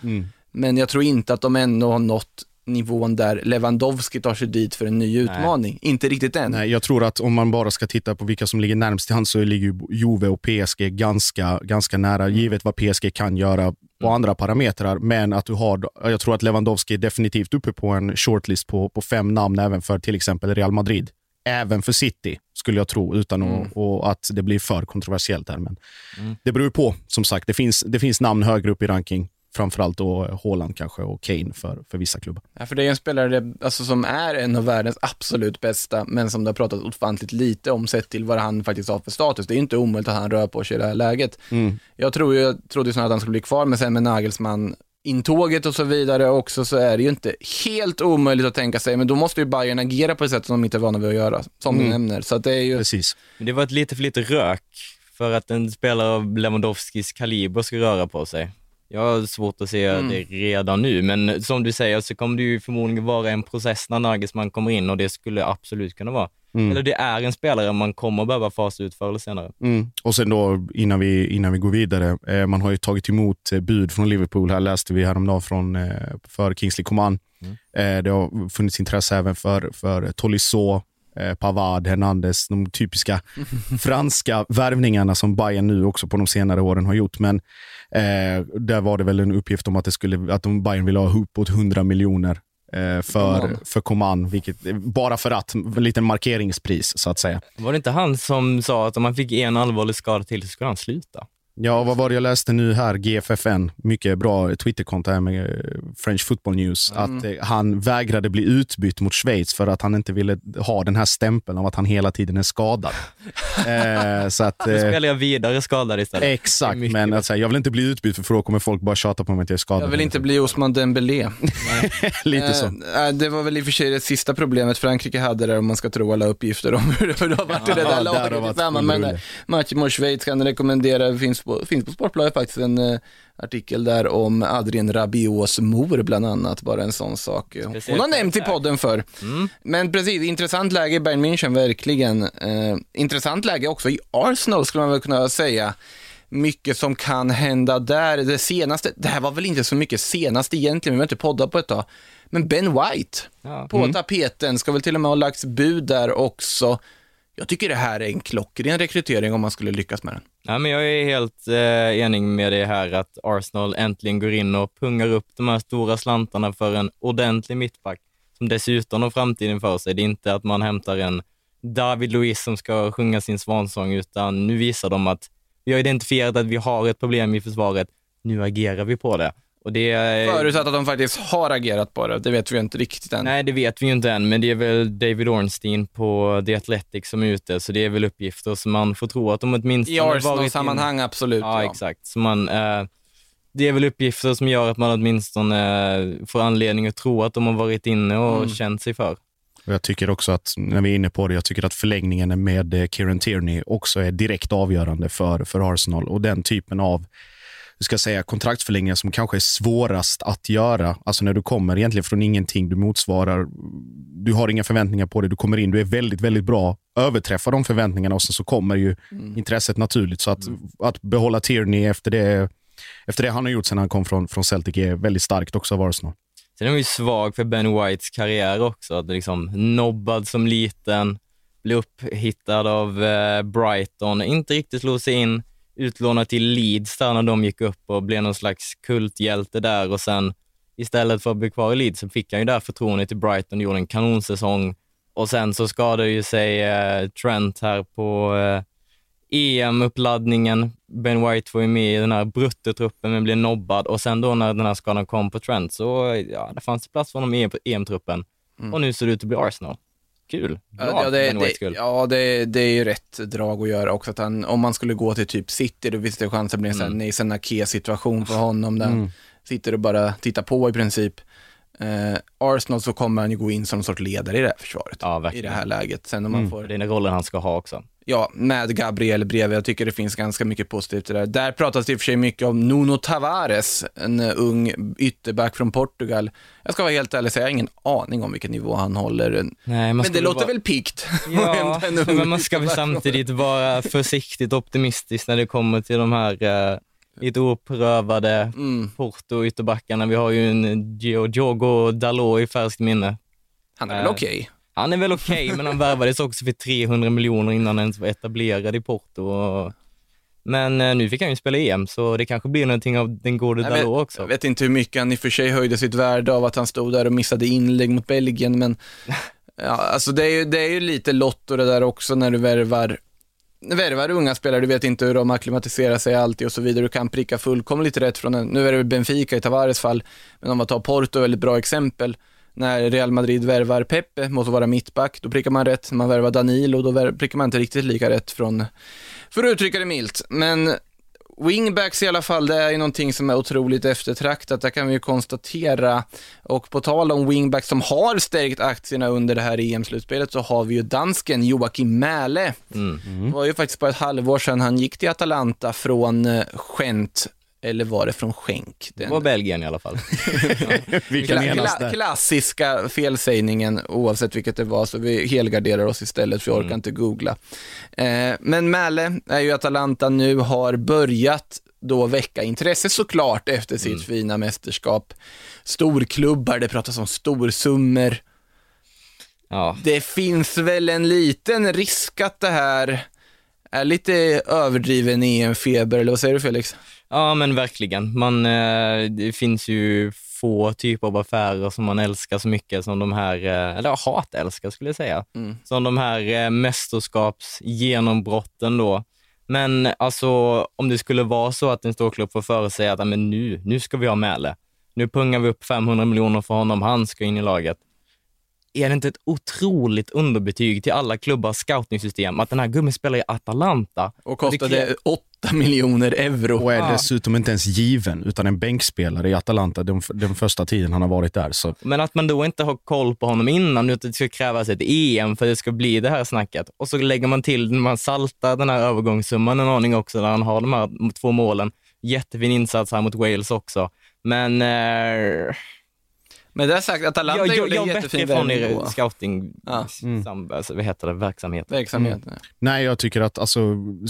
Men jag tror inte att de ändå har nått nivån där Lewandowski tar sig dit för en ny utmaning. Inte riktigt än. Nej, jag tror att om man bara ska titta på vilka som ligger närmst till hand så ligger ju Juve och PSG ganska, ganska nära, givet vad PSG kan göra på andra parametrar. Men att du har, jag tror att Lewandowski är definitivt uppe på en shortlist på, på fem namn även för till exempel Real Madrid. Även för City, skulle jag tro, utan att, och att det blir för kontroversiellt här. Men Det beror på, som sagt. Det finns, det finns namn högre upp i ranking. Framförallt då Haaland kanske och Kane för, för vissa klubbar. Ja, för det är en spelare alltså, som är en av världens absolut bästa, men som det har pratat ofantligt lite om sett till vad han faktiskt har för status. Det är inte omöjligt att han rör på sig i det här läget. Jag, tror ju, jag trodde ju snarare att han skulle bli kvar, men sen med Nagelsmann intåget och så vidare också så är det ju inte helt omöjligt att tänka sig, men då måste ju Bayern agera på ett sätt som de inte är vana vid att göra, som du nämner. Så att det är ju... Precis. Men det var ett lite för lite rök för att en spelare av Lewandowskis kaliber ska röra på sig. Jag har svårt att se Mm. det redan nu, men som du säger så kommer det ju förmodligen vara en process när Nagelsmann kommer in och det skulle absolut kunna vara. Eller det är en spelare man kommer behöva fasa ut förr eller senare. Mm. Och sen då, innan vi, innan vi går vidare, eh, man har ju tagit emot eh, bud från Liverpool. Här läste vi häromdagen från, eh, för Kingsley Coman. Eh, det har funnits intresse även för, för Tolisso, eh, Pavard, Hernandez, de typiska franska värvningarna som Bayern nu också på de senare åren har gjort. Men eh, där var det väl en uppgift om att, det skulle, att de Bayern ville ha uppåt 100 miljoner för, Coman. för Coman, vilket, bara för att, en liten markeringspris så att säga. Var det inte han som sa att om han fick en allvarlig skada till så skulle han sluta? Ja, vad var det jag läste nu här? GFFN, mycket bra Twitterkonto här med eh, French Football News, att eh, han vägrade bli utbytt mot Schweiz för att han inte ville ha den här stämpeln av att han hela tiden är skadad. eh, så att, Då eh, spelar jag vidare skadad istället. exakt, men säga, jag vill inte bli utbytt för då kommer folk bara tjata på mig att jag är skadad. Jag vill inte bli Osman Dembélé. Lite så. Eh, eh, det var väl i och för sig det sista problemet Frankrike hade där om man ska tro alla uppgifter om hur det har varit i det där laget. Men matchen mot Schweiz kan rekommendera, det finns på, finns på Sportbladet faktiskt en eh, artikel där om Adrien Rabios mor bland annat, bara en sån sak. Hon Speciellt har nämnt i podden för. Mm. Men precis, intressant läge i Bayern München, verkligen. Eh, intressant läge också i Arsenal skulle man väl kunna säga. Mycket som kan hända där. Det senaste, det här var väl inte så mycket senast egentligen, vi har inte poddat på ett tag. Men Ben White Ja. på tapeten, ska väl till och med ha lagts bud där också. Jag tycker det här är en klockren rekrytering om man skulle lyckas med den. Ja, men jag är helt eh, enig med det här att Arsenal äntligen går in och pungar upp de här stora slantarna för en ordentlig mittback som dessutom har framtiden för sig. Det är inte att man hämtar en David Luiz som ska sjunga sin svansång, utan nu visar de att vi har identifierat att vi har ett problem i försvaret. Nu agerar vi på det. Och det är... Förutsatt att de faktiskt har agerat på det, det vet vi ju inte riktigt än. Nej, det vet vi ju inte än, men det är väl David Ornstein på The Athletic som är ute, så det är väl uppgifter som man får tro att de åtminstone I Arsenal-sammanhang, absolut. Ja, exakt. Så man, eh, det är väl uppgifter som gör att man åtminstone eh, får anledning att tro att de har varit inne och Mm. känt sig för. Och jag tycker också att, när vi är inne på det, jag tycker att förlängningen med eh, Kieran Tierney också är direkt avgörande för, för Arsenal. Och den typen av hur ska jag säga, kontraktsförlängningar som kanske är svårast att göra. Alltså när du kommer egentligen från ingenting, du motsvarar, du har inga förväntningar på det, du kommer in, du är väldigt, väldigt bra, överträffar de förväntningarna och sen så kommer ju intresset naturligt. Så att, att behålla Tierney efter det, efter det han har gjort sen han kom från, från Celtic är väldigt starkt också av Arsenal. Sen är man ju svag för Ben Whites karriär också, att liksom nobbad som liten, blev upphittad av eh, Brighton, inte riktigt slog sig in, utlånad till Leeds där när de gick upp och blev någon slags kulthjälte där och sen istället för att bli kvar i Leeds så fick han ju där förtroende till Brighton och gjorde en kanonsäsong och sen så skadade ju sig eh, Trent här på eh, EM-uppladdningen. Ben White var ju med i den här bruttotruppen men blev nobbad och sen då när den här skadan kom på Trent så ja, det fanns det plats för honom i EM-truppen och nu ser det ut att bli Arsenal. Kul. Bra Ja, det, det, ja det, det är ju rätt drag att göra också. Att han, om man skulle gå till typ City, då finns det chans att det blir en här Nathan Ake-situation för honom, där han sitter och bara tittar på i princip. Eh, Arsenal så kommer han ju gå in som en sorts ledare i det här försvaret. Ja, I det här läget. Sen om man får, Det är den rollen han ska ha också. Ja, med Gabriel bredvid, jag tycker det finns ganska mycket positivt i det där. Där pratas det i och för sig mycket om Nuno Tavares, en eh, ung ytterback från Portugal. Jag ska vara helt ärlig och säga, jag har ingen aning om vilken nivå han håller. Nej, Men det låter vara- väl pikt? Ja, men man ska väl samtidigt vara försiktigt optimistisk när det kommer till de här eh, lite oprövade Mm. Porto ytterbackarna. Vi har ju en Diogo Dalot i färskt minne. Han är väl Eh, okej? Han är väl okej, men han värvades också för 300 miljoner innan han ens var etablerad i Porto. Men eh, nu fick han ju spela EM, så det kanske blir någonting av den gode Dalot också. Jag vet inte hur mycket han i och för sig höjde sitt värde av att han stod där och missade inlägg mot Belgien, men ja, alltså det är, ju, det är ju lite lotto det där också när du värvar värvar unga spelare, du vet inte hur de akklimatiserar sig alltid och så vidare. Du kan pricka fullkomligt rätt från en, nu är det Benfica i Tavares fall, men om man tar Porto, väldigt bra exempel. När Real Madrid värvar Pepe, måste vara mittback, då prickar man rätt. När man värvar Danilo, då prickar man inte riktigt lika rätt från, för att uttrycka det milt. Men Wingbacks i alla fall, det är ju någonting som är otroligt eftertraktat, det kan vi ju konstatera. Och på tal om wingbacks som har stärkt aktierna under det här EM-slutspelet så har vi ju dansken Joakim Mähle. Mm. Det var ju faktiskt bara ett halvår sedan han gick till Atalanta från eh, Gent, eller var det från Schenk? Det Den var Belgien i alla fall. Vi kan kla- enas kla- där. klassiska felsägningen, oavsett vilket det var, så vi helgarderar oss istället, för jag orkar Mm. inte googla. Eh, men Mähle är ju Atalanta nu har börjat då väcka intresse såklart efter sitt Mm. fina mästerskap. Storklubbar, det pratas om storsummor. Ja, Det finns väl en liten risk att det här är lite överdriven EM-feber, eller vad säger du Felix? Ja men verkligen. Man, eh, det finns ju få typer av affärer som man älskar så mycket som de här, eh, eller hatälskar skulle jag säga, Mm. som de här eh, mästerskapsgenombrotten då. Men alltså om det skulle vara så att en storklubb får för sig att "Ja, men nu, nu ska vi ha Mäle. Nu pungar vi upp 500 miljoner för honom, han ska in i laget. Är det inte ett otroligt underbetyg till alla klubbars scouting-system att den här gubben spelar i Atalanta? Och kostade kräver- 8 miljoner euro. Och är dessutom inte ens given, utan en bänkspelare i Atalanta den, den första tiden han har varit där. Så Men att man då inte har koll på honom innan, utan det ska krävas ett EM för att det ska bli det här snacket. Och så lägger man till, när man saltar den här övergångssumman en aning också, där han har de här två målen. Jättefin insats här mot Wales också. Men eh, Men det är sagt, Atalanta jag, jag, gjorde en jag jättefin från er scouting, Ja. Mm. sam, alltså, vad heter det, verksamhet. Verksamhet. Nej, jag tycker att alltså,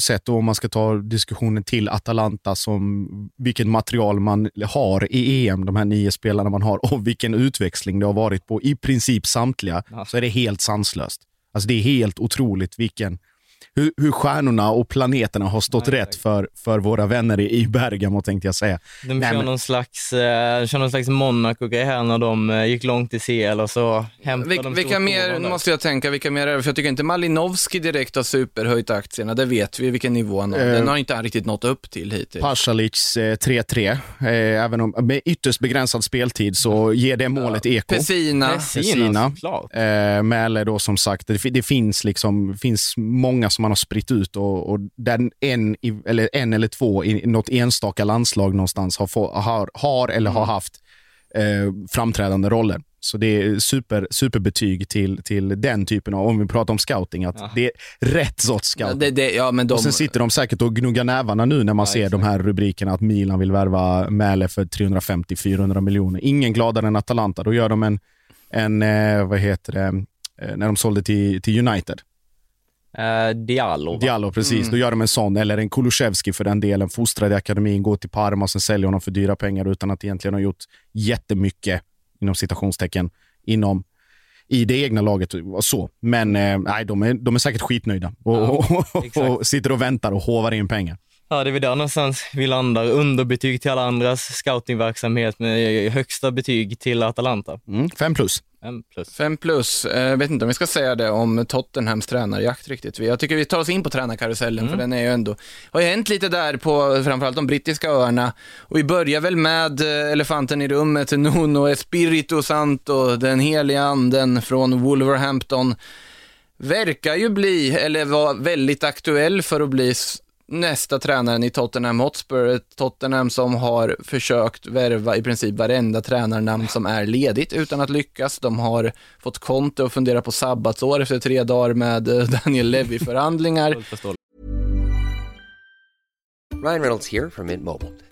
sett om man ska ta diskussionen till Atalanta som vilket material man har i EM, de här nio spelarna man har och vilken utväxling det har varit på i princip samtliga, Ja. så är det helt sanslöst. Alltså det är helt otroligt vilken, hur, hur stjärnorna och planeterna har stått Ja, rätt för, för våra vänner i, i Bergamo, tänkte jag säga. De Nej, kör, men- någon slags, eh, kör någon slags Monaco-grej här när de eh, gick långt i CL och så hämtade Vil, de vilka mer, nu där. måste jag tänka, vilka mer är det? För jag tycker inte Malinovski direkt har superhöjt aktierna, det vet vi vilken nivå han har. Eh. Den har inte han riktigt nått upp till hittills. Pasalic eh, 3-3, eh, även om med ytterst begränsad speltid så ger det målet eko. Pessina, Pessina, Pessina. såklart. Eh, Mäle då som sagt, det, det finns liksom finns många som man har spritt ut och, och där en, eller en eller två i något enstaka landslag någonstans har, få, har, har eller har haft eh, framträdande roller. Så det är super, superbetyg till, till den typen av, om vi pratar om scouting, att Ja. det är rätt sorts ja, scouting. det, det, ja de, Och sen sitter de säkert och gnuggar nävarna nu när man Ja, ser de här rubrikerna att Milan vill värva Mäle för 350-400 miljoner. Ingen gladare än Atalanta. Då gör de en, en eh, vad heter det, eh, när de sålde till, till United. Eh, Diallo, va? Diallo, precis. Mm. Då gör de en sån, eller en Kulusevski för den delen. Fostrad i akademin, går till Parma och sen säljer honom för dyra pengar utan att egentligen ha gjort jättemycket, inom citationstecken, inom i det egna laget och så. Men eh, nej, de är, de är säkert skitnöjda och, Ja, och, och, sitter och väntar och hovar in pengar. Ja, det är väl där någonstans vi landar. Underbetyg till alla andras scoutingverksamhet med högsta betyg till Atalanta. Mm, fem plus. En plus. Fem plus, eh, jag vet inte om vi ska säga det om Tottenhams tränarjakt riktigt. Jag tycker vi tar oss in på tränarkarusellen, för den är ju ändå, har ju hänt lite där på framförallt de brittiska öarna. Och vi börjar väl med eh, elefanten i rummet, Nuno Espirito Santo, den heliga anden från Wolverhampton. Verkar ju bli, eller var väldigt aktuell för att bli nästa tränaren i Tottenham Hotspur. Ett Tottenham som har försökt värva i princip varenda tränarnamn som är ledigt utan att lyckas. De har fått Conte att fundera på sabbatsår efter tre dagar med eh, Daniel Levy-förhandlingar. Ryan Reynolds here from Mint Mobile.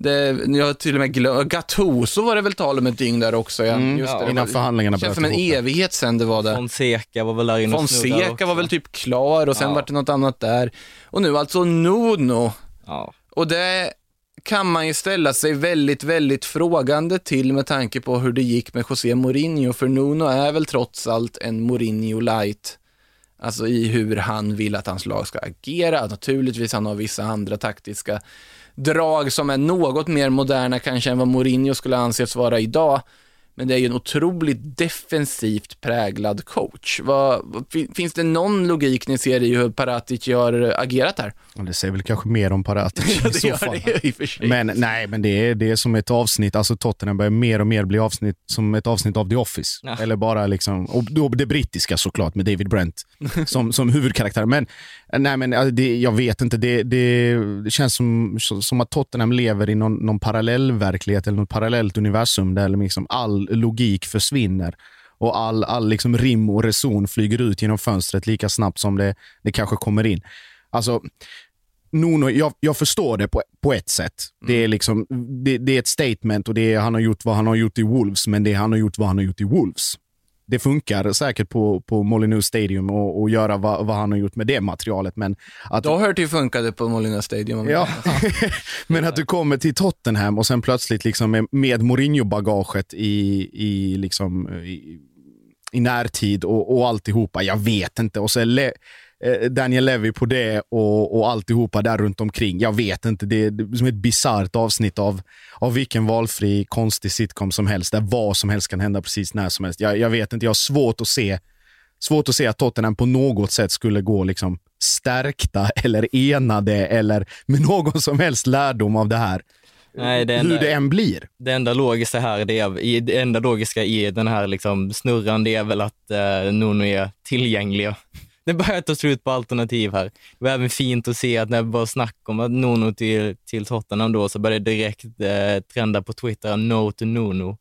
Det, jag har till och med glömt, Gattuso var det väl tal om ett dygn där också. Ja. Mm, Just ja, det, det innan var- förhandlingarna Det känns som en evighet sen det var där. Fonseca var väl där inne Fonseca också. var väl typ klar och sen Ja. var det något annat där. Och nu alltså Nuno. Ja. Och det kan man ju ställa sig väldigt, väldigt frågande till med tanke på hur det gick med José Mourinho, för Nuno är väl trots allt en Mourinho light. Alltså i hur han vill att hans lag ska agera. Naturligtvis han har vissa andra taktiska drag som är något mer moderna kanske än vad Mourinho skulle anses vara idag. Men det är ju en otroligt defensivt präglad coach. Vad, vad, fin- finns det någon logik ni ser i hur Paratic har agerat här? Det säger väl kanske mer om Paratic Ja, i så fall. Men nej, men det är, det är som ett avsnitt, alltså Tottenham börjar mer och mer bli avsnitt, som ett avsnitt av The Office. Ja. Eller bara liksom, och det brittiska såklart med David Brent som, som huvudkaraktär. Men nej, men alltså, det, jag vet inte, det, det, det känns som, som att Tottenham lever i någon, någon parallell verklighet eller något parallellt universum där liksom all logik försvinner och all, all liksom rim och reson flyger ut genom fönstret lika snabbt som det, det kanske kommer in. Alltså, Nuno, jag, jag förstår det på, på ett sätt. Det, är liksom, det, det är ett statement och det är, han har gjort vad han har gjort i Wolves, men det är han har gjort vad han har gjort i Wolves. Det funkar säkert på, på Molineux Stadium och, och göra vad, vad han har gjort med det materialet, men att, Då hört det funkade på Molina Stadium. ja, men att du kommer till Tottenham och sen plötsligt liksom med, med Mourinho-bagaget i, i, liksom, i, i närtid och, och alltihopa. Jag vet inte. Och så Le, Daniel Levy på det och, och alltihopa där runt omkring. Jag vet inte. Det är, som ett bisarrt avsnitt av, av vilken valfri konstig sitcom som helst, där vad som helst kan hända precis när som helst. Jag, jag vet inte. Jag har svårt att se svårt att se att Tottenham på något sätt skulle gå liksom stärkta eller enade eller med någon som helst lärdom av det här. Nej, det Hur enda, det än blir. det enda logiska här, det, är, det enda logiska i den här liksom snurran, det är väl att eh, Nuno är tillgängliga. Det börjar ta slut på alternativ här. Det var även fint att se att när det var snack om att Nuno till, till Tottenham då, så började det direkt eh, trenda på Twitter, no to Nuno.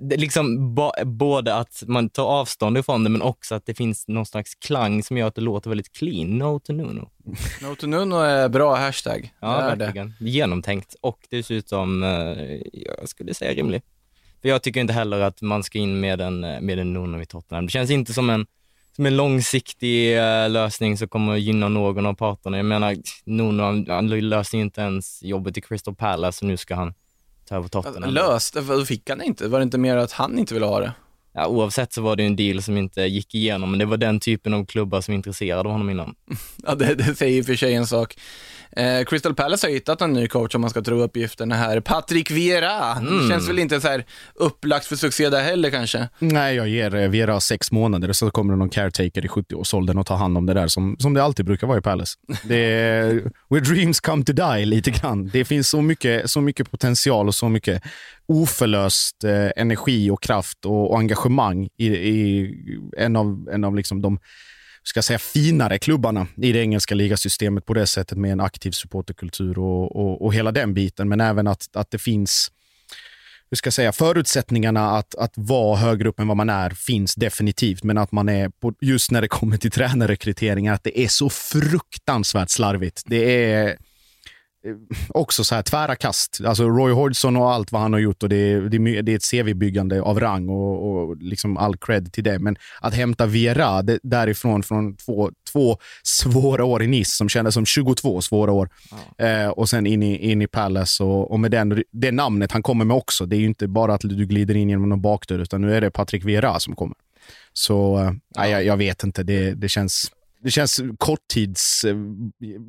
Det liksom ba, både att man tar avstånd ifrån det, men också att det finns någon slags klang som gör att det låter väldigt clean. No to Nuno. No to Nuno är bra hashtag. Ja, det är det. verkligen. Genomtänkt och dessutom, eh, jag skulle säga rimlig. För jag tycker inte heller att man ska in med en, med en Nuno i Tottenham. Det känns inte som en, som en långsiktig eh, lösning som kommer att gynna någon av parterna. Jag menar, Nuno, han, han löser ju inte ens jobbet i Crystal Palace och nu ska han ta över Tottenham. Löste? fick han inte. Var det inte mer att han inte ville ha det? Ja, oavsett så var det en deal som inte gick igenom, men det var den typen av klubbar som intresserade honom innan. Ja, det, det säger i och för sig en sak. Eh, Crystal Palace har hittat en ny coach om man ska tro uppgifterna här. Patrick Vieira. Mm. Det känns väl inte så här upplagt för succé där heller kanske. Nej, jag ger eh, Vera sex månader så kommer det någon caretaker i 70-årsåldern och tar hand om det där som, som det alltid brukar vara i Palace. Det är, where dreams come to die lite grann. Det finns så mycket, så mycket potential och så mycket oförlöst eh, energi och kraft och, och engagemang i, i en av, en av liksom de ska säga, finare klubbarna i det engelska ligasystemet på det sättet med en aktiv supporterkultur och, och, och hela den biten. Men även att, att det finns hur ska jag säga, förutsättningarna att, att vara högre upp än vad man är finns definitivt, men att man är, på, just när det kommer till tränarrekryteringar, att det är så fruktansvärt slarvigt. Det är också så här tvära kast. Alltså Roy Hodgson och allt vad han har gjort och det är, det är, ett CV-byggande av rang och, och liksom all cred till det. Men att hämta Viera det, därifrån från två, två svåra år i Nice som kändes som 22 svåra år eh, och sen in i, in i Palace och, och med den, det namnet han kommer med också. Det är ju inte bara att du glider in genom någon bakdörr utan nu är det Patrick Viera som kommer. Så eh, nej, jag, jag vet inte, det, det känns det känns korttids... eh,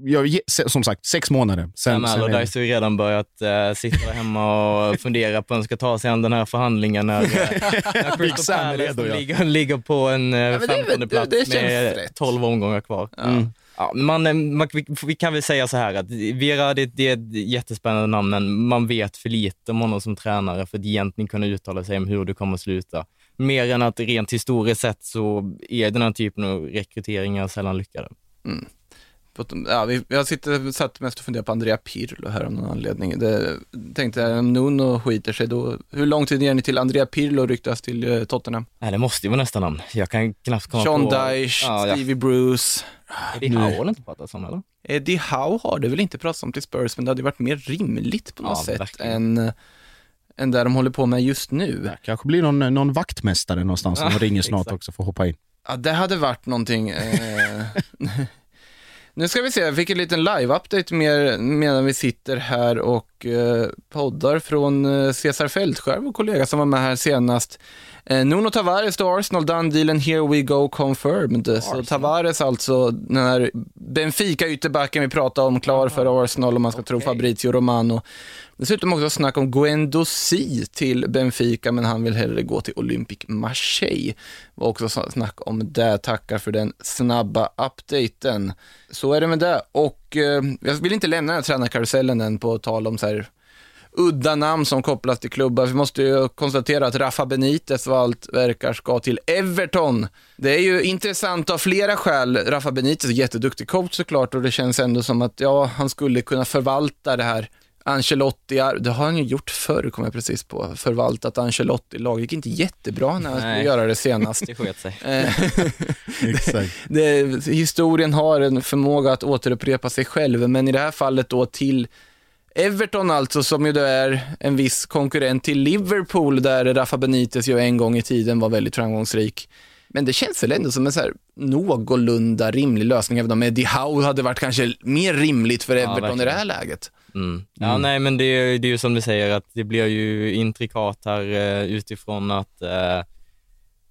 Jag, ge- se- som sagt, sex månader. Sen är det- Allardyce har ju redan börjat uh, sitta hemma och fundera på hur han ska ta sig an den här förhandlingen när, uh, när Crystal Palace redo, ja. ligger, ligger på en men väl- 15 plats det- det med rätt. 12 omgångar kvar. Mm. Ja, men man, eh, man, vi, vi kan väl säga så här att Vera, det, det är ett jättespännande namn, men man vet för lite om honom som tränare för att egentligen kunna uttala sig om hur det kommer att sluta. Mer än att rent historiskt sett så är den här typen av rekryteringar sällan lyckade. Mm. Ja, vi, jag sitter, satt mest och funderade på Andrea Pirlo här av någon anledning. Det, tänkte om Nuno skiter sig då, hur lång tid ger ni till Andrea Pirlo ryktas till eh, Tottenham? Nej, det måste ju vara nästa namn. Jag kan knappt komma Sean på... Dyche, Ja, ja. Stevie Bruce. Eddie Howe har det inte pratats om eller? Eddie Howe har det väl inte pratats om till Spurs, men det hade varit mer rimligt på något Ja, sätt verkligen. än, än där de håller på med just nu. Kanske blir någon, någon vaktmästare någonstans som Ja, ringer snart exakt. också för att hoppa in. Ja, det hade varit någonting. Eh... nu ska vi se, jag fick en liten live-update mer, medan vi sitter här och eh, poddar från eh, Cesar Fältskär, vår kollega som var med här senast. Eh, Nuno Tavares to Arsenal, done deal and here we go confirmed. Så Tavares alltså, den här Benfica-ytterbacken vi pratade om, klar för Arsenal om man ska tro Fabrizio Romano. Dessutom också snack om Guendouzi till Benfica, men han vill hellre gå till Olympic Marseille. var också snack om det. Tackar för den snabba updaten. Så är det med det. Och eh, jag vill inte lämna den här tränarkarusellen än på tal om så här udda namn som kopplas till klubbar. Vi måste ju konstatera att Rafa Benitez vad allt verkar ska till Everton. Det är ju intressant av flera skäl. Rafa Benitez är jätteduktig coach såklart och det känns ändå som att ja, han skulle kunna förvalta det här Ancelotti, det har han ju gjort förr, kom jag precis på. Förvaltat Ancelotti-lag. Det gick inte jättebra när han skulle göra det senast. Det sket sig. Eh, Exakt. det, historien har en förmåga att återupprepa sig själv, men i det här fallet då till Everton alltså, som ju då är en viss konkurrent till Liverpool, där Rafa Benitez ju en gång i tiden var väldigt framgångsrik. Men det känns väl ändå som en så här någorlunda rimlig lösning, även om Eddie Howe hade varit kanske mer rimligt för Ja, Everton i verkligen. det här läget. Mm. Ja, nej, men det, är- det är ju som du säger att det blir ju intrikat här eh, utifrån att eh,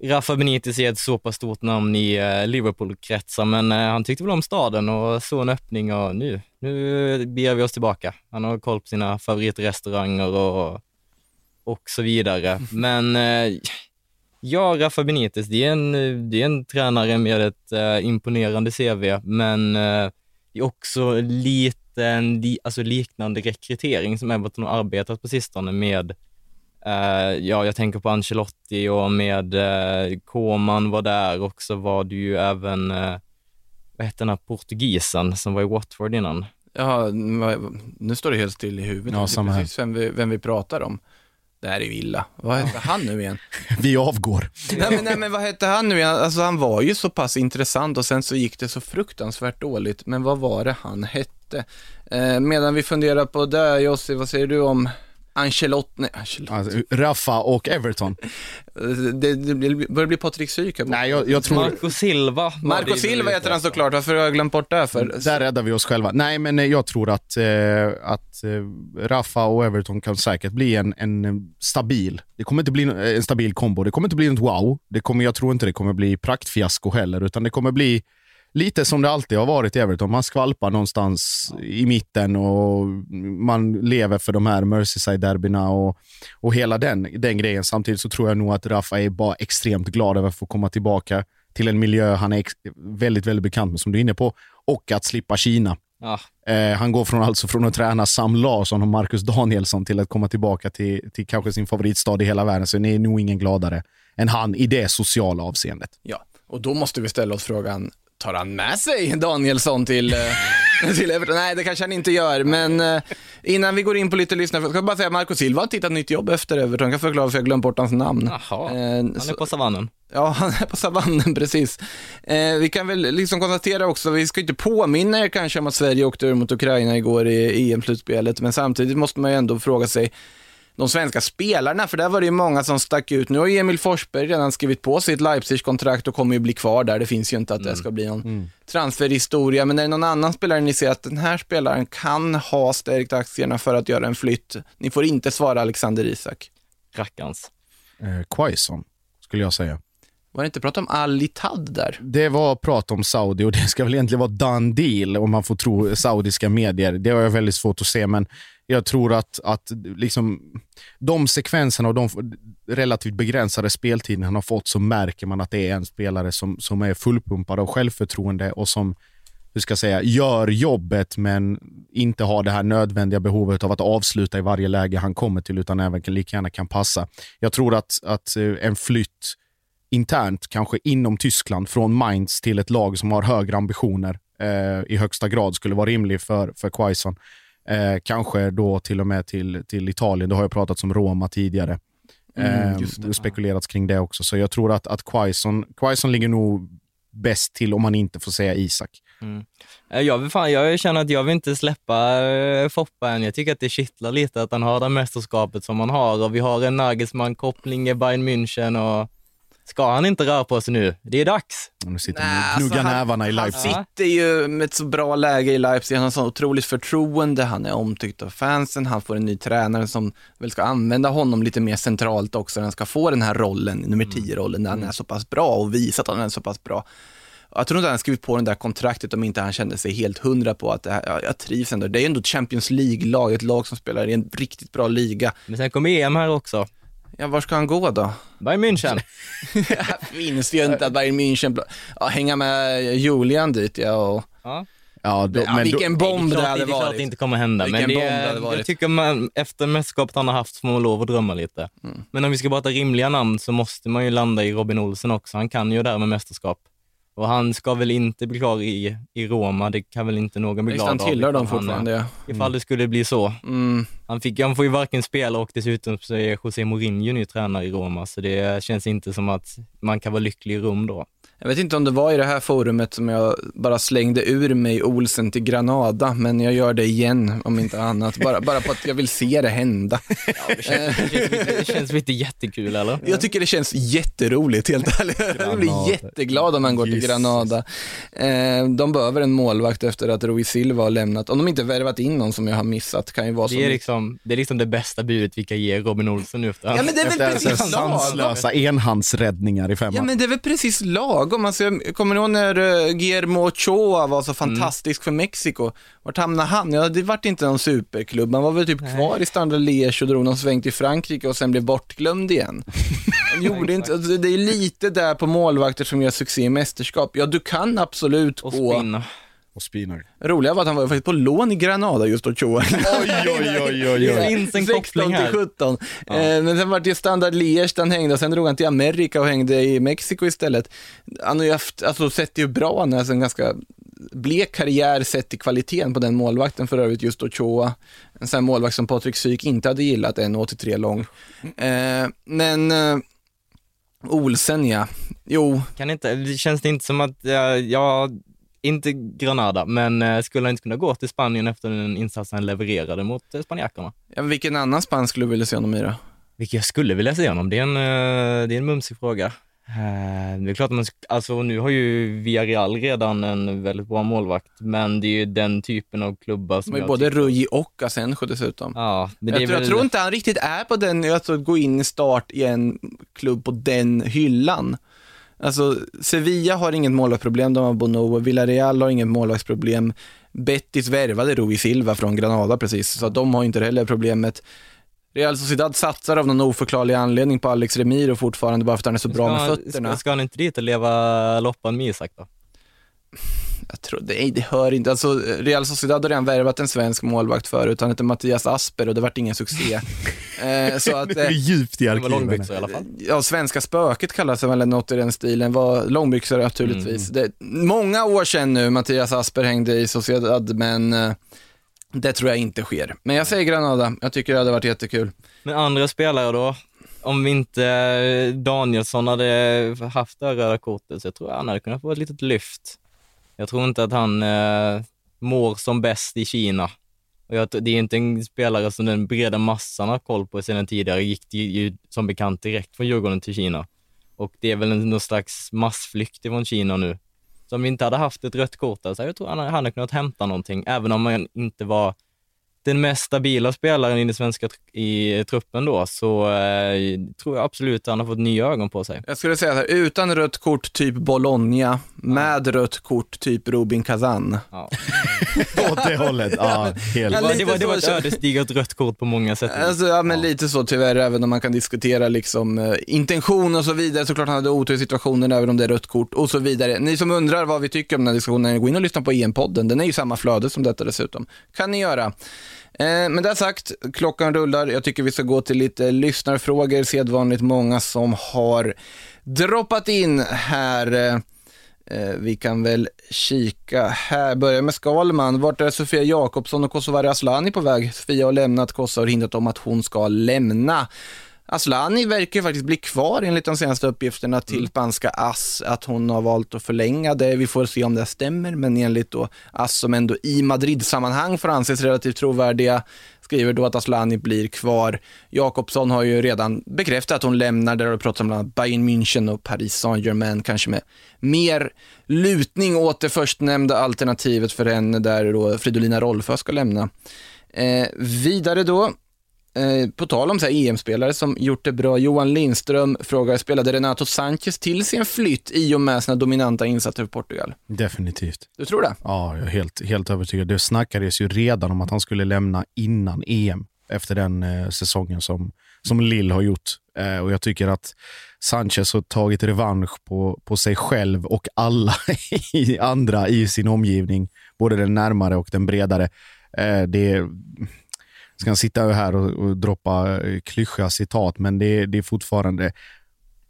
Rafa Benitez är ett så pass stort namn i eh, Liverpool-kretsar, men eh, han tyckte väl om staden och såg en öppning och nu, nu beger vi oss tillbaka. Han har koll på sina favoritrestauranger och, och så vidare. Men eh, ja, Rafa Benitez, det är en, det är en tränare med ett eh, imponerande CV, men eh, det är också lite en li, alltså liknande rekrytering som Everton har arbetat på sistone med, eh, ja, jag tänker på Ancelotti och med eh, Koman var där och så var det ju även, eh, vad hette den här portugisen som var i Watford innan? Ja, nu står det helt still i huvudet. Ja, samma här. precis vem vi, vem vi pratar om. Det här är ju illa. Vad heter han nu igen? Vi avgår. nej, men, nej, men vad hette han nu igen? Alltså han var ju så pass intressant och sen så gick det så fruktansvärt dåligt. Men vad var det han hette? Eh, medan vi funderar på det, Jossi, vad säger du om Ancelotti? Nej, Ancelotti. Alltså, Rafa och Everton. Det, det börjar bli Patrik Syk. Nej, jag, jag tror... Marco Silva. Marco Silva heter han såklart, varför har jag glömt bort det för? Där räddar vi oss själva. Nej, men eh, jag tror att, eh, att eh, Rafa och Everton kan säkert bli en, en eh, stabil, det kommer inte bli en stabil kombo. Det kommer inte bli något wow. Det kommer, jag tror inte det kommer bli praktfiasko heller, utan det kommer bli lite som det alltid har varit i Everton. Man skvalpar någonstans i mitten och man lever för de här Merseyside-derbyna och, och hela den, den grejen. Samtidigt så tror jag nog att Rafa är bara extremt glad över att få komma tillbaka till en miljö han är väldigt, väldigt bekant med, som du är inne på, och att slippa Kina. Ja, Eh, han går från, alltså från att träna Sam Larsson och Marcus Danielsson till att komma tillbaka till, till kanske sin favoritstad i hela världen. Så ni är nog ingen gladare än han i det sociala avseendet. Ja, och då måste vi ställa oss frågan, tar han med sig Danielsson till, eh, till Everton? Nej, det kanske han inte gör, men eh, innan vi går in på lite lyssnare, ska jag bara säga att Marco Silva har tittat nytt jobb efter Everton. Jag kan förklara varför jag glömt bort hans namn. jaha. Eh, Han är på savannen. Ja, han är på savannen, precis. Eh, vi kan väl liksom konstatera också, vi ska inte påminna er kanske om att Sverige åkte ur mot Ukraina igår i EM-slutspelet, men samtidigt måste man ju ändå fråga sig, de svenska spelarna, för där var det ju många som stack ut. Nu har ju Emil Forsberg redan skrivit på sitt Leipzig-kontrakt och kommer ju bli kvar där. Det finns ju inte att det ska bli någon transferhistoria, men är det någon annan spelare ni ser att den här spelaren kan ha stärkt aktierna för att göra en flytt? Ni får inte svara Alexander Isak. Rackarns. Eh, Quaison, skulle jag säga. Var det inte prat om Al-Ittad där? Det var prat om Saudi och det ska väl egentligen vara done deal om man får tro saudiska medier. Det har jag väldigt svårt att se, men jag tror att, att liksom, de sekvenserna och de relativt begränsade speltiden han har fått så märker man att det är en spelare som, som är fullpumpad av självförtroende och som hur ska jag säga, gör jobbet men inte har det här nödvändiga behovet av att avsluta i varje läge han kommer till, utan även lika gärna kan passa. Jag tror att, att eh, en flytt internt, kanske inom Tyskland, från Mainz till ett lag som har högre ambitioner eh, i högsta grad skulle vara rimlig för, för Quaison. Eh, kanske då till och med till, till Italien. Det har jag pratat om Roma tidigare. Mm, Eh, just det. det spekulerats kring det också. Så jag tror att, att Quaison, Quaison ligger nog bäst till om man inte får säga Isak. Mm. Eh, Jag, vill fan, jag känner att jag vill inte släppa eh, Foppa än. Jag tycker att det kittlar lite att han har det mästerskapet som han har och vi har en Nagelsmann-koppling i Bayern München och ska han inte röra på sig nu? Det är dags. Nu sitter Nej, han och alltså, gnuggar han- nävarna i Han Leipzig. sitter ju med ett så bra läge i Leipzig, han har så otroligt förtroende, han är omtyckt av fansen, han får en ny tränare som väl ska använda honom lite mer centralt också, han ska få den här rollen, nummer 10-rollen, där han är så pass bra och visa att han är så pass bra. Jag tror inte han skrivit på det där kontraktet om inte han kände sig helt hundra på att det här, ja, jag trivs ändå. Det är ändå ett Champions League-lag, ett lag som spelar i en riktigt bra liga. Men sen kommer EM här också. Ja, var ska han gå då? Bayern München. Finns ju inte att Bayern München, ja, hänga med Julian dit ja, och Ja. Ja, då, Ja, men då, vilken bomb det, det, hade det är klart varit. det inte kommer hända, men Vilken det bomb det varit. jag tycker man, efter mästerskapet han har haft får man lov att drömma lite. Mm. Men om vi ska prata rimliga namn så måste man ju landa i Robin Olsen också. Han kan ju där med mästerskap. Och han ska väl inte bli klar i, i Roma, det kan väl inte någon bli Visst, glad han av. tillhör ifall dem han, fortfarande, ja. eh, Ifall det skulle bli så. Mm. Han, fick, han får ju varken spela och dessutom så är José Mourinho ny tränare i Roma, så det känns inte som att man kan vara lycklig i rum då. Jag vet inte om det var i det här forumet som jag bara slängde ur mig Olsen till Granada, men jag gör det igen om inte annat. Bara, bara på att jag vill se det hända. Det känns, det känns, lite, det känns lite jättekul eller? Jag tycker det känns jätteroligt, helt ärligt. Jag blir jätteglad om han går till Jesus. Granada. Eh, de behöver en målvakt efter att Rui Silva har lämnat. Om de inte värvat in någon som jag har missat, kan ju vara så. Det är, liksom, det är liksom det bästa budet vi kan ge Robin Olsen nu efter Ja, men det är väl precis lagom. sanslösa enhandsräddningar i femman. Ja men det är väl precis lagom. Alltså, jag kommer ni ihåg när uh, Guillermo Ochoa var så fantastisk för Mexiko? Vart hamnade han? Ja, det vart inte någon superklubb. Han var väl typ kvar i Standard Liège och drog någon sväng till Frankrike och sen blev bortglömd igen. Han gjorde inte, alltså, det är lite där på målvakter som gör succé i mästerskap. Ja, du kan absolut och gå. spinna. Och Spinar. Roliga var att han var faktiskt på lån i Granada just Ochoa. Oj, oj, oj, oj, Det oj. finns en 16 koppling till här. 17. Eh, men sen var det Standard Liège där han hängde och sen drog han till Amerika och hängde i Mexiko istället. Han har ju haft, alltså sett ju bra, han alltså en ganska blek karriär sett till kvaliteten på den målvakten för övrigt, just Ochoa. En sån här målvakt som Patrik Syk inte hade gillat, 1,83 lång. Eh, men eh, Olsen ja, jo, Kan inte, det känns det inte som att, ja, inte Granada, men eh, skulle han inte kunna gå till Spanien efter den insatsen han levererade mot eh, spanjackerna? ja, men vilken annan spansk skulle du vilja se honom i då? Vilket jag skulle vilja se honom. Det är en, eh, det är en mumsig fråga. Det är klart man, alltså nu har ju Villarreal redan en väldigt bra målvakt, men det är ju den typen av klubbar som jag både tycker- Rui och Asenjo dessutom. Ja, men Jag, tror, jag väl, tror inte han riktigt är på den, alltså gå in i start i en klubb på den hyllan. Alltså, Sevilla har inget målvaktsproblem, de har Bono, Villarreal har inget målvaktsproblem. Betis värvade Rui Silva från Granada precis, så de har inte heller problemet. Real Sociedad satsar av någon oförklarlig anledning på Alex Remiro fortfarande bara för att han är så bra ska, med han- fötterna. Ska, ska han inte dit och leva loppan med Isak då? Jag tror, nej, det hör inte. Alltså, Real Sociedad har redan värvat en svensk målvakt förut. Han heter Mattias Asper och det vart ingen succé. eh, så att, Det är eh, djupt i arkiven. långbyxor i alla fall. ja, svenska spöket kallas det väl något i den stilen. Var långbyxor naturligtvis. Mm. Det, många år sedan nu Mattias Asper hängde i Sociedad, men eh, det tror jag inte sker. Men jag säger Granada. Jag tycker det hade varit jättekul. Men andra spelare då? Om vi inte eh, Danielsson hade haft det röda kortet så jag tror han hade kunnat få ett litet lyft. Jag tror inte att han eh, mår som bäst i Kina. Och jag, det är inte en spelare som den breda massan har koll på sedan tidigare. Gick det ju som bekant direkt från Djurgården till Kina. Och det är väl någon slags massflykt ifrån Kina nu. Så om vi inte hade haft ett rött kort där, så jag tror han hade kunnat hämta någonting, även om han inte var den mest stabila spelaren i den svenska tr- i truppen då, så eh, tror jag absolut han har fått nya ögon på sig. Jag skulle säga så här, utan rött kort typ Bologna, med rött kort typ Rubin Kazan. Ja. Åt det hållet. Ja, helt. Det var, det var, det var ett ödesdigert rött kort på många sätt. Alltså, ja, men lite så tyvärr, även om man kan diskutera liksom, eh, intention och så vidare. Såklart han hade otur i situationen, även om det är rött kort och så vidare. Ni som undrar vad vi tycker om den här diskussionen, gå in och lyssna på EM-podden. Den är ju samma flöde som detta dessutom. Kan ni göra. Eh, men det sagt, klockan rullar. Jag tycker vi ska gå till lite lyssnarfrågor. Sedvanligt många som har droppat in här. Eh, eh vi kan väl kika här, börja med Skalman. Vart är Sofia Jakobsson och Kosovare Asllani på väg? Sofia har lämnat, Kosovo har hindrat om att hon ska lämna. Asllani verkar ju faktiskt bli kvar enligt de senaste uppgifterna till spanska AS, att hon har valt att förlänga det. Vi får se om det stämmer, men enligt då AS som ändå i Madrid-sammanhang får anses relativt trovärdiga, skriver då att Asllani blir kvar. Jakobsson har ju redan bekräftat att hon lämnar, där har det pratats om bland annat Bayern München och Paris Saint-Germain, kanske med mer lutning åt det förstnämnda alternativet för henne, där då Fridolina Rolfö ska lämna. Eh, vidare då, Eh, på tal om EM-spelare som gjort det bra, Johan Lindström frågar, spelade Renato Sanchez till sin flytt i och med sina dominanta insatser för Portugal? Definitivt. Du tror det? Ja, jag är helt, helt övertygad. Det snackades ju redan om att han skulle lämna innan EM efter den eh, säsongen som, som Lill har gjort. Eh, och jag tycker att Sanchez har tagit revansch på, på sig själv och alla i andra i sin omgivning, både den närmare och den bredare. Eh, det ska han sitta här och, och droppa eh, klyschiga citat, men det, det är fortfarande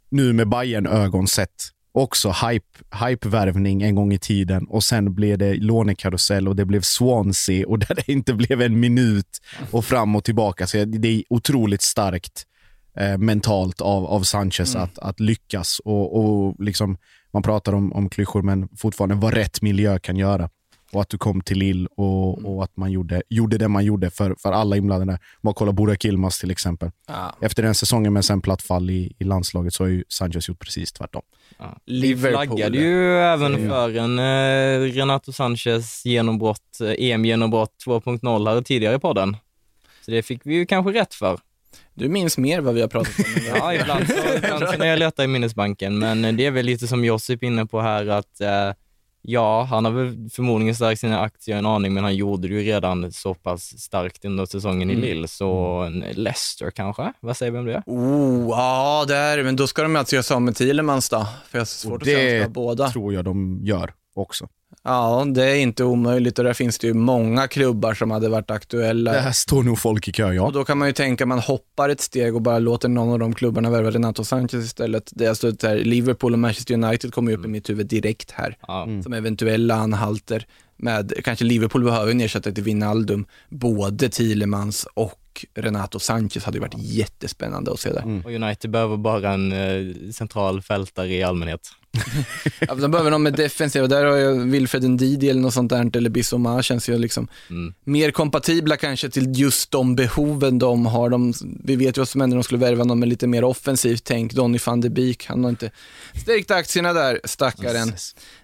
nu med bayern ögon sett också hype, hype-värvning en gång i tiden och sen blev det lånekarusell och det blev Swansea och där det inte blev en minut och fram och tillbaka. Så det är otroligt starkt eh, mentalt av, av Sanchez att, att lyckas och, och liksom, man pratar om, om klyschor men fortfarande vad rätt miljö kan göra. Och att du kom till Lill och, och att man gjorde, gjorde det man gjorde för, för alla inblandade. Bara kolla Burak Yilmaz till exempel. Ja. Efter den säsongen med sen platt fall i, i landslaget så har ju Sanchez gjort precis tvärtom. Ja. Liverpool. Vi flaggade ju även för en eh, Renato Sanchez genombrott, eh, EM-genombrott 2.0 här tidigare i podden. Så det fick vi ju kanske rätt för. Du minns mer vad vi har pratat om. Ja, ibland så, ibland så när jag letar i minnesbanken, men det är väl lite som Josip inne på här att eh, ja, han har väl förmodligen stärkt sina aktier en aning, men han gjorde det ju redan så pass starkt under säsongen i Mm. Lille, så en Leicester kanske? Vad säger vi om det? Oh, ja, där, men då ska de alltså göra sig av med Thielemans då, för jag har svårt att säga båda. tror jag de gör också. Ja, det är inte omöjligt och där finns det ju många klubbar som hade varit aktuella. Det här står nog folk i kö, ja. Och då kan man ju tänka, man hoppar ett steg och bara låter någon av de klubbarna värva Renato Sanchez istället. Det är alltså där Liverpool och Manchester United kommer ju upp i mitt huvud direkt här. Ja. Som eventuella anhalter med, kanske Liverpool behöver en ersättare till Wijnaldum. Både Thielemans och Renato Sanchez hade ju varit jättespännande att se där. Och United behöver bara en eh, central fältare i allmänhet. Ja, de behöver någon med defensiva, där har jag Wilfred Ndidi eller något sånt där, eller Bissoma känns ju liksom Mm. mer kompatibla kanske till just de behoven de har. De, vi vet ju vad som händer om de skulle värva någon med lite mer offensivt tänk. Donny van de Beek, han har inte stärkt aktierna där, stackaren.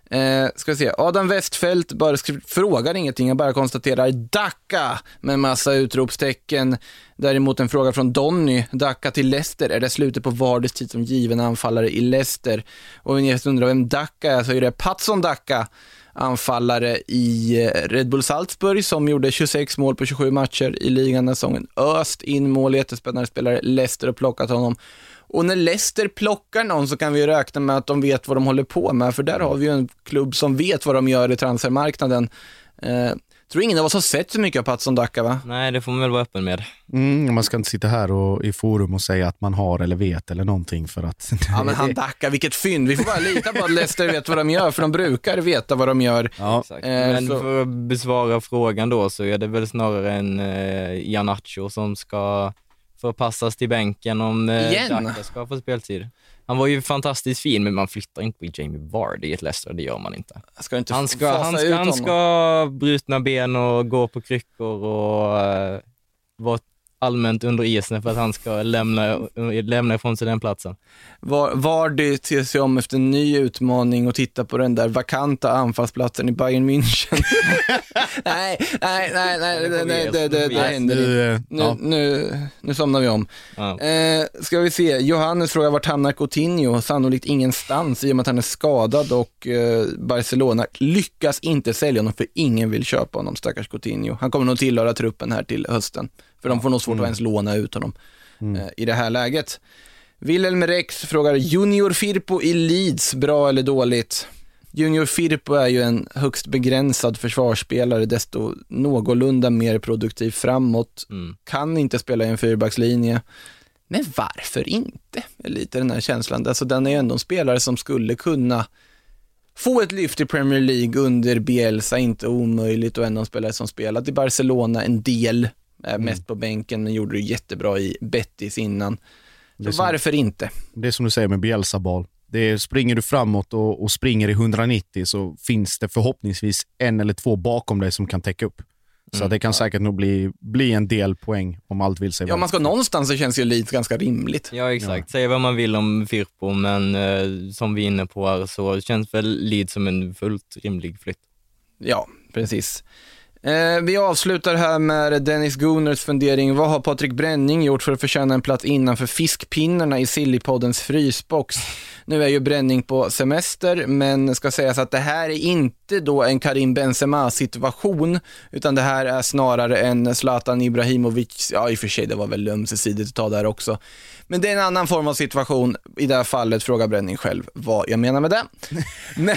Eh, ska vi se, Adam Westfält bara frågar ingenting, jag bara konstaterar Dacca med massa utropstecken. Däremot en fråga från Donny, Dacca till Leicester, är det slutet på Vardys tid som given anfallare i Leicester? Och om ni undrar vem Dacca är så är det Patson Dacca, anfallare i eh, Red Bull Salzburg som gjorde 26 mål på 27 matcher i ligan den säsongen. Öst in mål, jättespännande spelare. Leicester har plockat honom. Och när Leicester plockar någon så kan vi räkna med att de vet vad de håller på med, för där har vi ju en klubb som vet vad de gör i transfermarknaden. Eh, tror ingen av oss har sett så mycket av Patson Dacca va? Nej, det får man väl vara öppen med. Mm, man ska inte sitta här och, i forum och säga att man har eller vet eller någonting för att... Ja men han Dacca, vilket fynd. Vi får bara lita på att Leicester vet vad de gör, för de brukar veta vad de gör. Ja. Eh, Men så- för att besvara frågan då så är det väl snarare en eh, Janacho som ska förpassas till bänken om eh, ska få speltid. Han var ju fantastiskt fin, men man flyttar inte på Jamie Vardy i ett Leicester, det gör man inte. Ska inte Han ska, han ska, han ska brutna ben och gå på kryckor och eh, vara allmänt under isen för att han ska lämna, lämna ifrån sig den platsen. Var, var det till sig om efter en ny utmaning och titta på den där vakanta anfallsplatsen i Bayern München? nej, nej, nej, nej, det, det, det, det, det händer Nu, inte. eh, Nu, nu, nu somnar vi om. Ja. Eh, ska vi se, Johannes frågar vart hamnar Coutinho? Sannolikt ingenstans i och med att han är skadad och eh, Barcelona lyckas inte sälja honom för ingen vill köpa honom, stackars Coutinho. Han kommer nog tillhöra truppen här till hösten, för de får nog svårt att ens låna ut honom eh, i det här läget. Wilhelm Rex frågar Junior Firpo i Leeds, bra eller dåligt? Junior Firpo är ju en högst begränsad försvarsspelare, desto någorlunda mer produktiv framåt. Mm. Kan inte spela i en fyrbackslinje. Men varför inte? Lite den här känslan. Alltså den är ändå en spelare som skulle kunna få ett lyft i Premier League under Bielsa, inte omöjligt och ändå en spelare som spelat i Barcelona en del, eh, mest på bänken, men gjorde det jättebra i Betis innan. Så som- varför inte? Det är som du säger med Bielsa-boll. Det är, springer du framåt och, och springer i 190 så finns det förhoppningsvis en eller två bakom dig som kan täcka upp. Så Mm. det kan säkert nog bli, bli en del poäng om allt vill sig Ja, väl. man ska någonstans så känns ju Leeds ganska rimligt. Ja, exakt. Säga vad man vill om Firpo, men eh, som vi är inne på här så känns väl Leeds som en fullt rimlig flytt. Ja, precis. Eh, vi avslutar här med Dennis Gunners fundering. Vad har Patrik Bränning gjort för att förtjäna en plats innanför fiskpinnarna i Sillypoddens frysbox? Nu är ju Bränning på semester, men ska sägas att det här är inte då en Karim Benzema-situation, utan det här är snarare en Zlatan Ibrahimovic, ja i och för sig det var väl ömsesidigt att ta där också. Men det är en annan form av situation, i det här fallet frågar Bränning själv vad jag menar med det. Men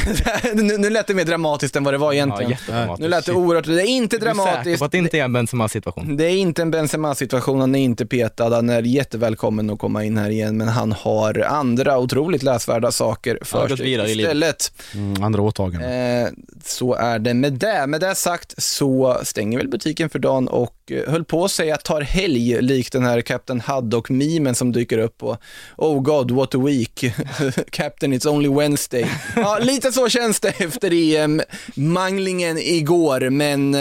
nu, nu lät det mer dramatiskt än vad det var Ja, egentligen. jättedramatiskt. Nu lät det oerhört, det inte Du är säker dramatiskt. på att det inte är en Benzema-situation? Det är inte en Benzema-situation, han är inte petad, han är jättevälkommen att komma in här igen, men han har andra otroligt läsvärda saker för sig istället. Mm, andra åtaganden. Eh, så är det med det. Med det sagt så stänger väl butiken för dagen och eh, höll på att säga tar helg, likt den här Captain Haddock-memen som dyker upp på Oh God, what a week. Captain, it's only Wednesday. Ja, lite så känns det efter EM-manglingen igår, men eh,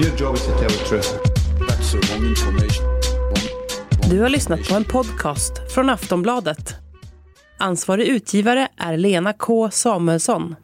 Your job is to tell the truth. That's the wrong information. Du har lyssnat på en podcast från Aftonbladet. Ansvarig utgivare är Lena K Samuelsson.